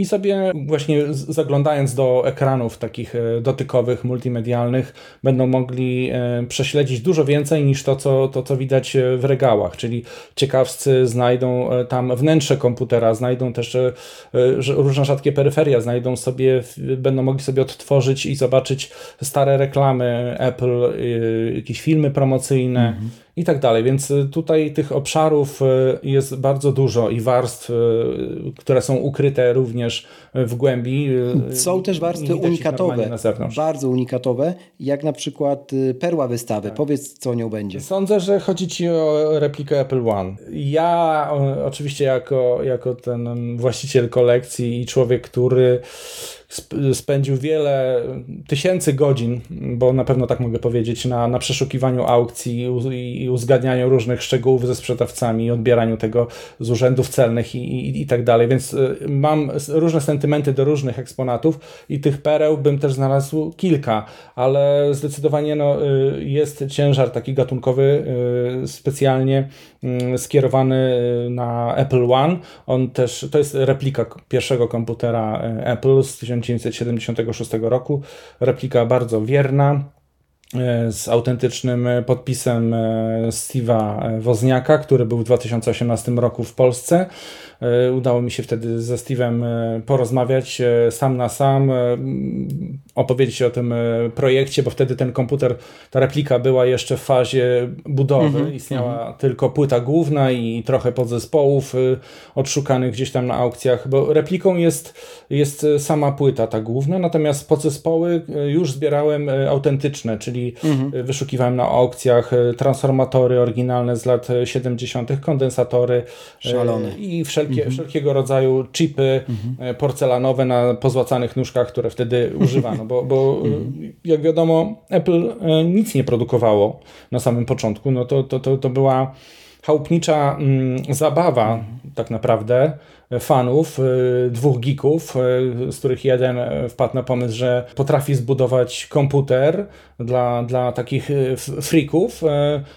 i sobie właśnie zaglądając do ekranów takich e, dotykowych, multimedialnych, będą mogli e, prześledzić dużo więcej niż to, co, to, co widać e, w regałach, czyli ciekawscy znajdą tam wnętrze komputera, znajdą też różne rzadkie peryferia, znajdą sobie, będą mogli sobie odtworzyć i zobaczyć stare reklamy Apple, jakieś filmy promocyjne, mhm i tak dalej. Więc y, tutaj tych obszarów y, jest bardzo dużo i warstw, y, które są ukryte również w głębi. Są też warstwy unikatowe, bardzo unikatowe, jak na przykład perła wystawy. Tak. Powiedz, co nią będzie. Sądzę, że chodzi Ci o replikę Apple One. Ja oczywiście jako, jako ten właściciel kolekcji i człowiek, który spędził wiele tysięcy godzin, bo na pewno tak mogę powiedzieć, na, na przeszukiwaniu aukcji i uzgadnianiu różnych szczegółów ze sprzedawcami, odbieraniu tego z urzędów celnych i, i, i tak dalej. Więc y, mam różne sentymenty do różnych eksponatów i tych pereł bym też znalazł kilka, ale zdecydowanie no, y, jest ciężar taki gatunkowy y, specjalnie mm, skierowany na Apple One. On też, to jest replika pierwszego komputera Apple z 1976 roku. Replika bardzo wierna, e, z autentycznym podpisem e, Steve'a Wozniaka, który był w 2018 roku w Polsce. E, udało mi się wtedy ze Steve'em porozmawiać sam na sam, opowiedzieć o tym projekcie, bo wtedy ten komputer, ta replika była jeszcze w fazie budowy. Mm -hmm, Istniała mm -hmm. tylko płyta główna i trochę podzespołów odszukanych gdzieś tam na aukcjach, bo repliką jest, jest sama płyta, ta główna, natomiast podzespoły już zbierałem autentyczne, czyli mhm. wyszukiwałem na aukcjach transformatory oryginalne z lat 70., kondensatory Szalone. i wszelkie, mhm. wszelkiego rodzaju chipy mhm. porcelanowe na pozłacanych nóżkach, które wtedy używano, bo, bo mhm. jak wiadomo Apple nic nie produkowało na samym początku, no to, to, to, to była chałupnicza mm, zabawa tak naprawdę fanów, y, dwóch geeków, y, z których jeden wpadł na pomysł, że potrafi zbudować komputer dla, dla takich y, freaków,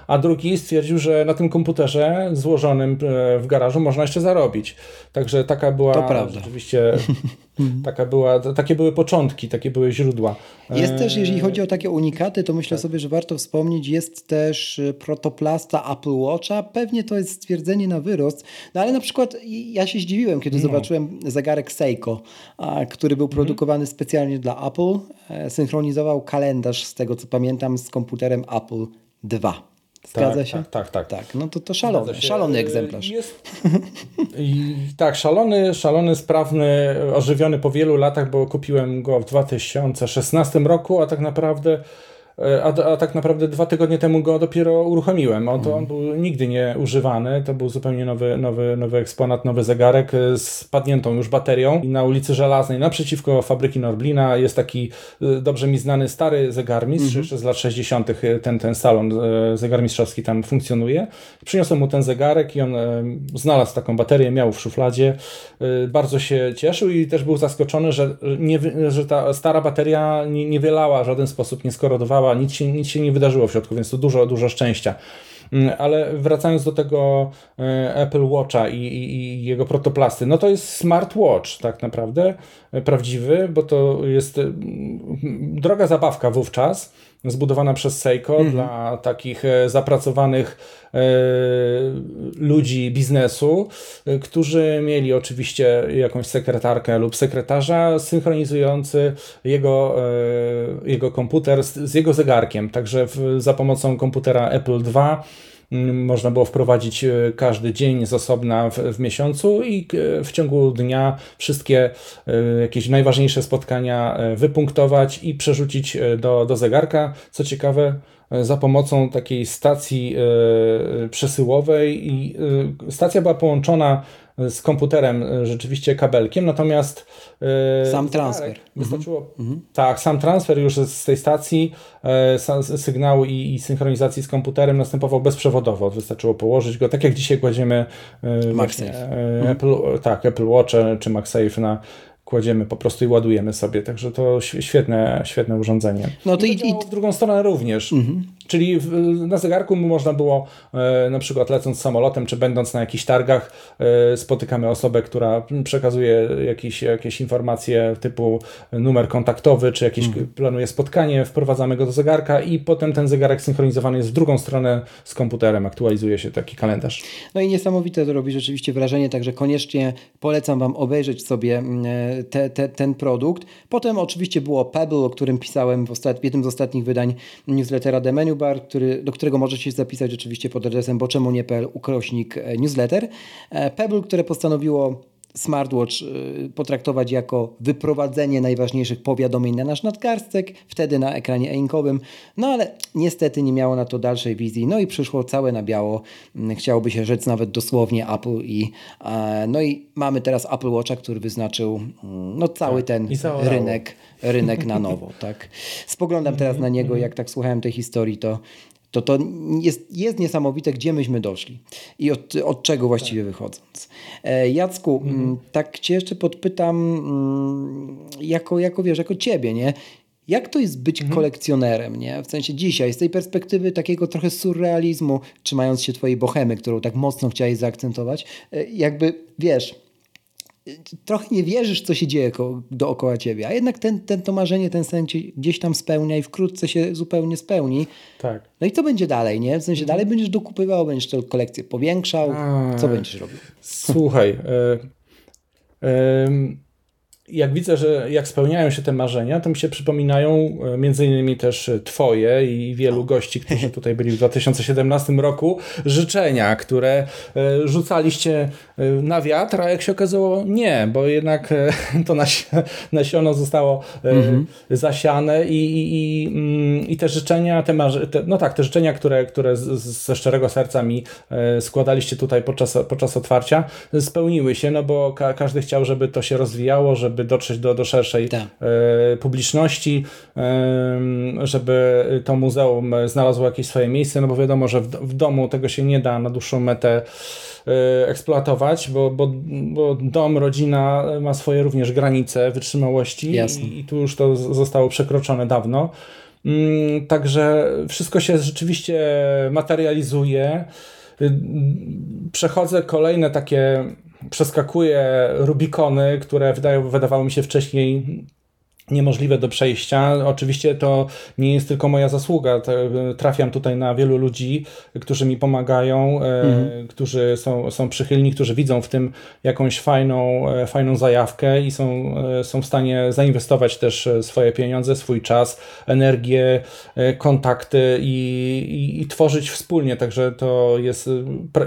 a drugi stwierdził, że na tym komputerze złożonym w garażu można jeszcze zarobić. Także taka była to prawda. rzeczywiście taka była, takie były początki, takie były źródła. Jest też, jeżeli chodzi o takie unikaty, to myślę tak. sobie, że warto wspomnieć, jest też protoplasta Apple Watcha. Pewnie to jest stwierdzenie na wyrost, no ale na przykład ja się zdziwiłem, zdziwiłem, kiedy no. zobaczyłem zegarek Seiko, który był mhm. produkowany specjalnie dla Apple. E, synchronizował kalendarz, z tego co pamiętam, z komputerem Apple 2. Zgadza tak, się? Tak, tak, tak. tak no to, to szalony, szalony egzemplarz. Jest, i, tak, szalony, szalony, sprawny, ożywiony po wielu latach, bo kupiłem go w 2016 roku, a tak naprawdę E, a, a, tak naprawdę dwa tygodnie temu go dopiero uruchomiłem. On, to, on był nigdy nie używany. To był zupełnie nowy, nowy, nowy eksponat, nowy zegarek e, z padniętą już baterią. I na ulicy Żelaznej, naprzeciwko fabryki Norblina, jest taki e, dobrze mi znany stary zegarmistrz, mhm. jeszcze z lat 60. Ten, ten salon zegarmistrzowski tam funkcjonuje. Przyniosłem mu ten zegarek i on znalazł taką baterię, miał w szufladzie. Bardzo się cieszył i też był zaskoczony, że, nie, że ta stara bateria nie, nie wylała w żaden sposób, nie skorodowała nic się, nic się nie wydarzyło w środku, więc to dużo, dużo szczęścia. Mm, ale wracając do tego e, Apple Watcha i, i, i, jego protoplasty, no to jest smartwatch tak naprawdę, e, prawdziwy, bo to jest mm, droga zabawka wówczas, zbudowana przez Seiko mm -hmm. dla takich e, zapracowanych e, ludzi biznesu, e, którzy mieli oczywiście jakąś sekretarkę lub sekretarza synchronizujący jego, jego komputer z, z, jego zegarkiem. Także w, za pomocą komputera Apple II można było wprowadzić e, każdy dzień z osobna w, w miesiącu i e, w ciągu dnia wszystkie e, jakieś najważniejsze spotkania wypunktować i przerzucić do, do zegarka. Co ciekawe, za pomocą takiej stacji przesyłowej i stacja była połączona z komputerem e, rzeczywiście kabelkiem, natomiast e, sam transfer. Wystarczyło, mhm. Tak, sam transfer już z tej stacji e, sygnału i, i, synchronizacji z komputerem następował bezprzewodowo. Wystarczyło położyć go, tak jak dzisiaj kładziemy MagSafe. Mhm. Apple, tak, Apple Watch czy MagSafe na kładziemy po prostu i ładujemy sobie. Także to świetne, świetne urządzenie. No to i, i, w drugą stronę również. Mhm. Czyli w, na zegarku można było e, na przykład lecąc samolotem, czy będąc na jakichś targach, e, spotykamy osobę, która przekazuje jakieś, jakieś informacje typu numer kontaktowy, czy jakieś mhm. planuje spotkanie, wprowadzamy go do zegarka i potem ten zegarek synchronizowany jest w drugą stronę z komputerem, aktualizuje się taki kalendarz. No i niesamowite to robi rzeczywiście wrażenie, także koniecznie polecam Wam obejrzeć sobie mm, te, te, ten produkt. Potem oczywiście było Pebble, o którym pisałem w, ostat... w jednym z ostatnich wydań newslettera The Menu Bar, który, do którego możecie się zapisać oczywiście pod adresem boczemunie.pl ukrośnik e, newsletter. E, Pebble, które postanowiło smartwatch y, potraktować jako wyprowadzenie najważniejszych powiadomień na nasz nadgarstek, wtedy na ekranie e-inkowym, no ale niestety nie miało na to dalszej wizji, no i przyszło całe na biało, mm, chciałoby się rzec nawet dosłownie Apple i e, no i mamy teraz Apple Watcha, który wyznaczył mm, no cały tak, ten rynek, rynek na nowo, tak. Spoglądam teraz na niego, jak tak słuchałem tej historii, to to to jest, jest niesamowite, gdzie myśmy doszli i od, od czego właściwie tak. wychodząc. E, Jacku, mhm. tak cię jeszcze podpytam jako, jako wiesz, jako ciebie, nie? Jak to jest być mhm. kolekcjonerem, nie? W sensie dzisiaj, z tej perspektywy takiego trochę surrealizmu, trzymając się twojej bohemy, którą tak mocno chciałeś zaakcentować, e, jakby, wiesz, trochę nie wierzysz, co się dzieje dookoła ciebie, a jednak ten, ten to marzenie, ten sen gdzieś tam spełnia i wkrótce się zupełnie spełni. Tak. No i co będzie dalej, nie? W sensie dalej będziesz dokupywał, będziesz tę kolekcję powiększał, a, co będziesz robił? Słuchaj, y, y, jak widzę, że jak spełniają się te marzenia, to mi się przypominają e, między innymi też Twoje i wielu gości, którzy tutaj byli w 2017 roku, życzenia, które e, rzucaliście e, na wiatr, a jak się okazało nie, bo jednak to nasiono zostało mhm. zasiane i, i, i, mm, te życzenia, te, te no tak, te życzenia, które, które ze szczerego serca mi składaliście tutaj podczas, podczas otwarcia, spełniły się, no bo ka każdy chciał, żeby to się rozwijało, żeby żeby dotrzeć do, do szerszej tak. e, publiczności, e, żeby to muzeum znalazło jakieś swoje miejsce, no bo wiadomo, że w, w domu tego się nie da na dłuższą metę e, eksploatować, bo, bo, bo dom, rodzina ma swoje również granice wytrzymałości i, i tu już to zostało przekroczone dawno. Mm, także wszystko się rzeczywiście materializuje. Y, przechodzę kolejne takie przeskakuję Rubikony, które wydają, wydawały mi się wcześniej niemożliwe do przejścia. Oczywiście to nie jest tylko moja zasługa. Trafiam tutaj na wielu ludzi, którzy mi pomagają, e, mhm. którzy są, są przychylni, którzy widzą w tym jakąś fajną, e, fajną zajawkę i są, e, są w stanie zainwestować też swoje pieniądze, swój czas, energię, kontakty i, i, i tworzyć wspólnie. Także to jest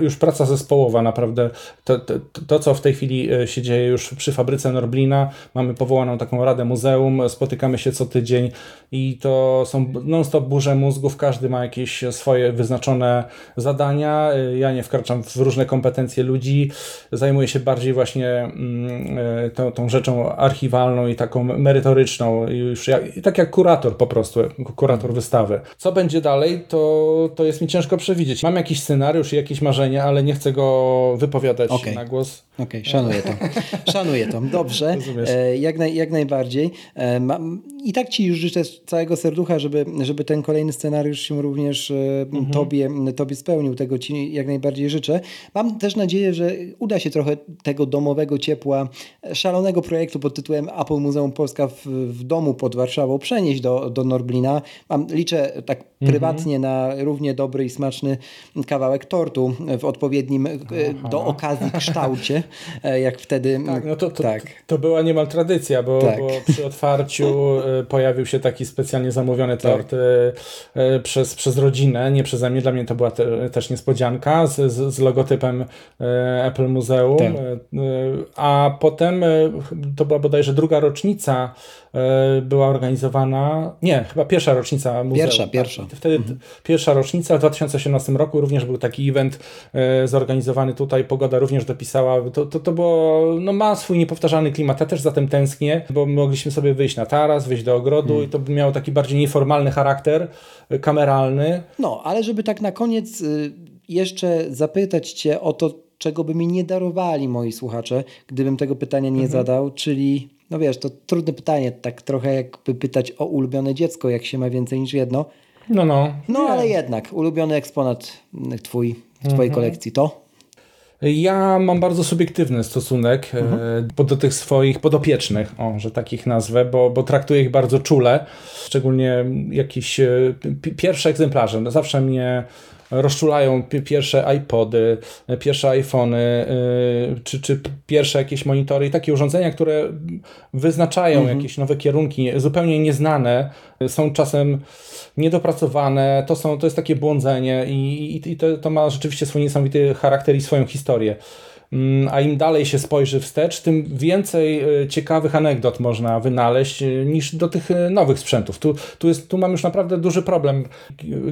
już praca zespołowa naprawdę. To, to, to, co w tej chwili się dzieje już przy fabryce Norblina, mamy powołaną taką Radę Muzeum, spotykamy się co tydzień i to są non-stop burze mózgów, każdy ma jakieś swoje wyznaczone zadania. Ja nie wkraczam w różne kompetencje ludzi, zajmuję się bardziej właśnie mm, e, tą, tą rzeczą archiwalną i taką merytoryczną, już jak, tak jak kurator po prostu, kurator wystawy. Co będzie dalej, to, to jest mi ciężko przewidzieć. Mam jakiś scenariusz i jakieś marzenia, ale nie chcę go wypowiadać okay. na głos. Okej, okay, szanuję to. Szanuję to. Dobrze. E, jak, naj, jak najbardziej. E, I tak Ci już życzę z całego serducha, żeby, żeby ten kolejny scenariusz się również e, mhm. tobie, tobie spełnił. Tego Ci jak najbardziej życzę. Mam też nadzieję, że uda się trochę tego domowego ciepła, szalonego projektu pod tytułem Apple Muzeum Polska w, w domu pod Warszawą przenieść do, do Norblina. Mam, liczę tak. Prywatnie na równie dobry i smaczny kawałek tortu w odpowiednim Aha. do okazji kształcie. E, jak wtedy... Tak, no to, to, tak. to była niemal tradycja, bo, tak. bo przy otwarciu e, pojawił się taki specjalnie zamówiony tak. tort tak. przez, przez rodzinę, nie przeze mnie, dla mnie to była te, też niespodzianka z, z, z, logotypem Apple Muzeum, tak. a potem to była bodajże druga rocznica była organizowana, nie, chyba pierwsza rocznica muzeum. Pierwsza, tak. pierwsza. Wtedy mhm. pierwsza rocznica w 2018 roku również był taki event zorganizowany tutaj, pogoda również dopisała to, to, to było, no ma swój niepowtarzalny klimat. Ja też zatem tęsknię, bo mogliśmy sobie wyjść na taras, wyjść do ogrodu hmm. i to by miało taki bardziej nieformalny charakter, y, kameralny. No, ale żeby tak na koniec y, jeszcze zapytać Cię o to, czego by mi nie darowali moi słuchacze, gdybym tego pytania nie mhm. zadał, czyli no wiesz, to trudne pytanie, tak trochę jakby pytać o ulubione dziecko, jak się ma więcej niż jedno. No, no. No, ale jednak, ulubiony eksponat twój, w twojej mhm. kolekcji to? Ja mam bardzo subiektywny stosunek mhm. e, do tych swoich podopiecznych, o, że takich nazwę, bo, bo traktuję ich bardzo czule, szczególnie jakieś e, pierwsze egzemplarze. No zawsze mnie rozczulają pierwsze iPody, pierwsze iPhony, y, czy, czy pierwsze jakieś monitory i takie urządzenia, które wyznaczają mhm. jakieś nowe kierunki, zupełnie nieznane, są czasem niedopracowane, to, są, to jest takie błądzenie i, i, i to, to ma rzeczywiście swój niesamowity charakter i swoją historię. Mm, a im dalej się spojrzy wstecz, tym więcej e, ciekawych anegdot można wynaleźć e, niż do tych e, nowych sprzętów. Tu, tu, jest, tu mam już naprawdę duży problem,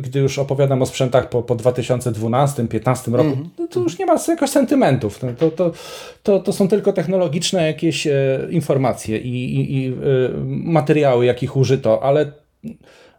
gdy już opowiadam o sprzętach po, po 2012-2015 roku. Mm -hmm. Tu już nie ma jakoś sentymentów. To, to, to, to są tylko technologiczne jakieś informacje i, i, i materiały, jakich użyto, ale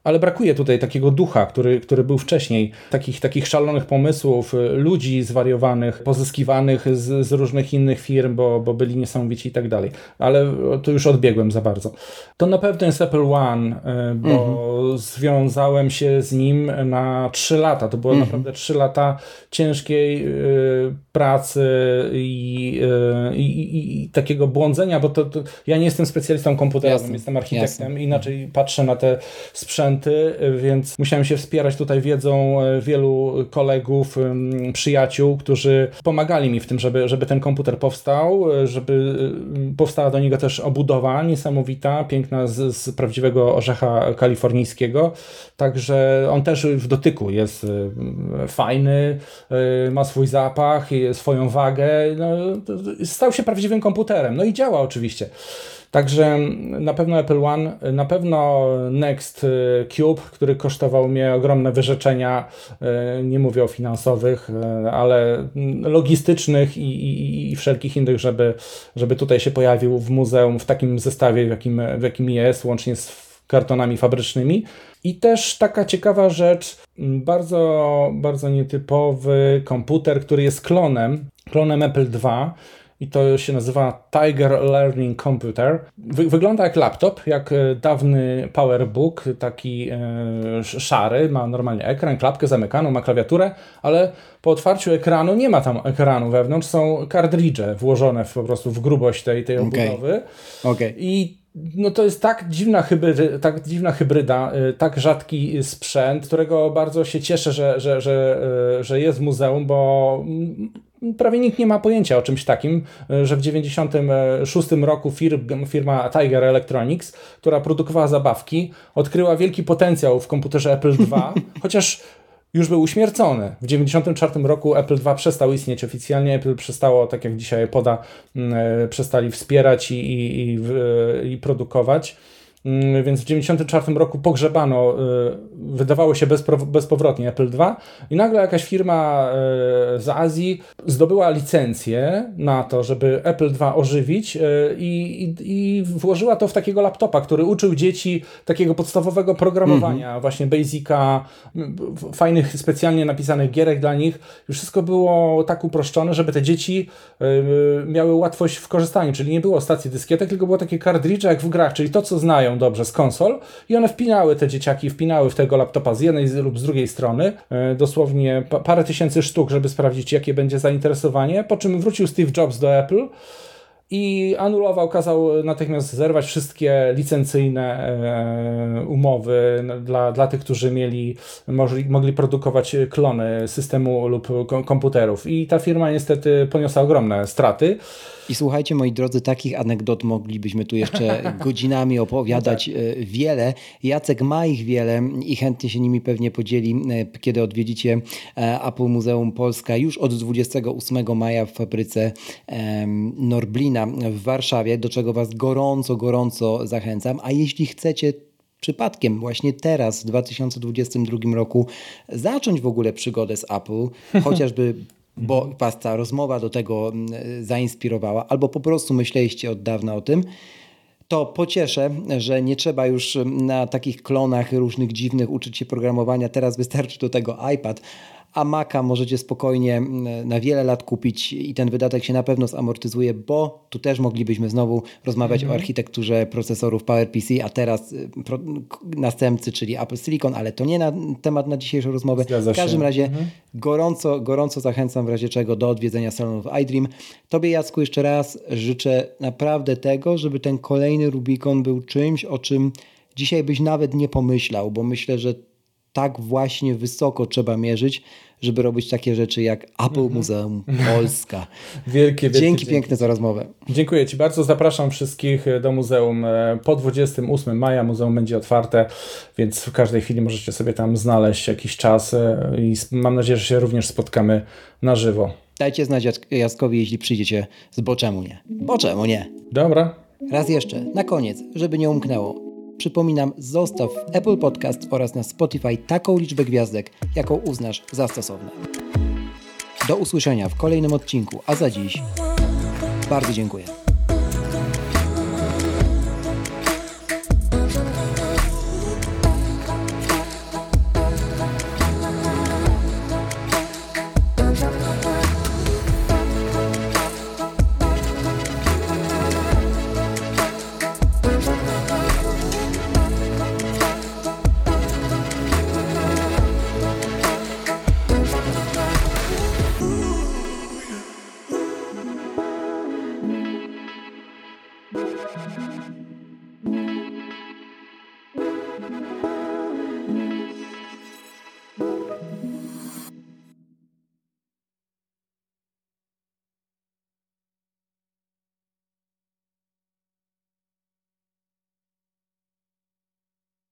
ale brakuje tutaj takiego ducha, który, który był wcześniej, takich, takich szalonych pomysłów, y, ludzi zwariowanych, pozyskiwanych z, z różnych innych firm, bo, bo byli niesamowici i tak dalej. Ale tu już odbiegłem za bardzo. To na pewno jest Apple One, y, bo mhm. związałem się z nim na 3 lata. To było mhm. naprawdę 3 lata ciężkiej y, pracy i, y, i, i, i, takiego błądzenia, bo to, to, ja nie jestem specjalistą komputerowym, jasne, jestem architektem, jasne. inaczej patrzę na te sprzęty więc musiałem się wspierać tutaj wiedzą e, wielu kolegów, przyjaciół, którzy pomagali mi w tym, żeby, żeby ten komputer powstał, e, żeby e, powstała do niego też obudowa niesamowita, piękna z, z prawdziwego orzecha kalifornijskiego. Także on też w dotyku jest fajny, ma swój zapach, swoją wagę. No, stał się prawdziwym komputerem. No i działa oczywiście. Także na pewno Apple One, na pewno Next y, Cube, który kosztował mnie ogromne wyrzeczenia, y, nie mówię o finansowych, y, ale logistycznych i, i, i wszelkich innych, żeby, żeby tutaj się pojawił w muzeum w takim zestawie, w jakim, w jakim jest, łącznie z kartonami fabrycznymi. I też taka ciekawa rzecz, bardzo, bardzo nietypowy komputer, który jest klonem, klonem Apple II i to się nazywa Tiger Learning Computer. Wy wygląda jak laptop, jak e, dawny PowerBook, taki e, szary, ma normalnie ekran, klapkę zamykaną, ma klawiaturę, ale po otwarciu ekranu nie ma tam ekranu wewnątrz, są kartridże włożone w, po prostu w grubość tej, tej obudowy. Okay. okay. I no to jest tak dziwna, hybrydy, tak dziwna hybryda, y, tak rzadki sprzęt, którego bardzo się cieszę, że, że, że, że jest w muzeum, bo mm, prawie nikt nie ma pojęcia o czymś takim, y, że w 1996 roku firma Tiger Electronics, która produkowała zabawki, odkryła wielki potencjał w komputerze Apple II, chociaż już był uśmiercony. W 1994 roku Apple II przestał istnieć oficjalnie. Apple przestało, tak jak dzisiaj poda, mm, e, przestali wspierać i, i, i, i produkować. Mm, więc w 1994 roku pogrzebano, y, wydawało się bezpowrotnie Apple II i nagle jakaś firma y, z Azji zdobyła licencję na to, żeby Apple II ożywić y, i, i, i włożyła to w takiego laptopa, który uczył dzieci takiego podstawowego programowania, mm -hmm. właśnie Basica, fajnych specjalnie napisanych gierek dla nich. I wszystko było tak uproszczone, żeby te dzieci miały łatwość w korzystaniu, czyli nie było stacji dyskietek, tylko było takie kartridże jak w grach, czyli to, co znają dobrze z konsol i one wpinały te dzieciaki, wpinały w tego laptopa z jednej lub z drugiej strony, e, dosłownie parę tysięcy sztuk, żeby sprawdzić, jakie będzie zainteresowanie, po czym wrócił Steve Jobs do Apple i anulował, kazał natychmiast zerwać wszystkie licencyjne e, umowy dla, dla tych, którzy mieli, mogli, mogli produkować klony systemu lub komputerów. I ta firma niestety poniosła ogromne straty. I słuchajcie, moi drodzy, takich anegdot moglibyśmy tu jeszcze godzinami opowiadać tak. E, wiele. Jacek ma ich wiele i chętnie się nimi pewnie podzieli, e, kiedy odwiedzicie e, Apple Muzeum Polska już od 28 maja w fabryce Norblina w Warszawie, do czego Was gorąco, gorąco zachęcam. A jeśli chcecie przypadkiem właśnie teraz, w 2022 roku, zacząć w ogóle przygodę z Apple, chociażby bo Was ta rozmowa do tego mm, zainspirowała, albo po prostu myśleliście od dawna o tym, to pocieszę, że nie trzeba już na takich klonach różnych dziwnych uczyć się programowania. Teraz wystarczy do tego iPad, a Maca możecie spokojnie mm, na wiele lat kupić i ten wydatek się na pewno zamortyzuje, bo tu też moglibyśmy znowu rozmawiać o architekturze procesorów PowerPC, a teraz y, pro, następcy, czyli Apple Silicon, ale to nie na temat na dzisiejszą rozmowę. Zgadza w każdym się. razie -hmm. gorąco, gorąco zachęcam w razie czego do odwiedzenia salonów iDream. Tobie Jacku jeszcze raz życzę naprawdę tego, żeby ten kolejny Rubikon był czymś, o czym dzisiaj byś nawet nie pomyślał, bo myślę, że tak właśnie wysoko trzeba mierzyć, żeby robić takie rzeczy jak Apple mhm. Muzeum Polska. wielkie, wielkie dzięki, dzięki piękne za rozmowę. Dziękuję Ci bardzo. Zapraszam wszystkich do muzeum e, po 28 maja. Muzeum będzie otwarte, więc w każdej chwili możecie sobie tam znaleźć jakiś czas e, i mam nadzieję, że się również spotkamy na żywo. Dajcie znać Jackowi, jeśli przyjdziecie z bo czemu nie. Bo czemu nie? Dobra. Raz jeszcze, na koniec, żeby nie umknęło. Przypominam, zostaw w Apple Podcast oraz na Spotify taką liczbę gwiazdek, jaką uznasz za stosowne. Do usłyszenia w kolejnym odcinku, a za dziś bardzo dziękuję.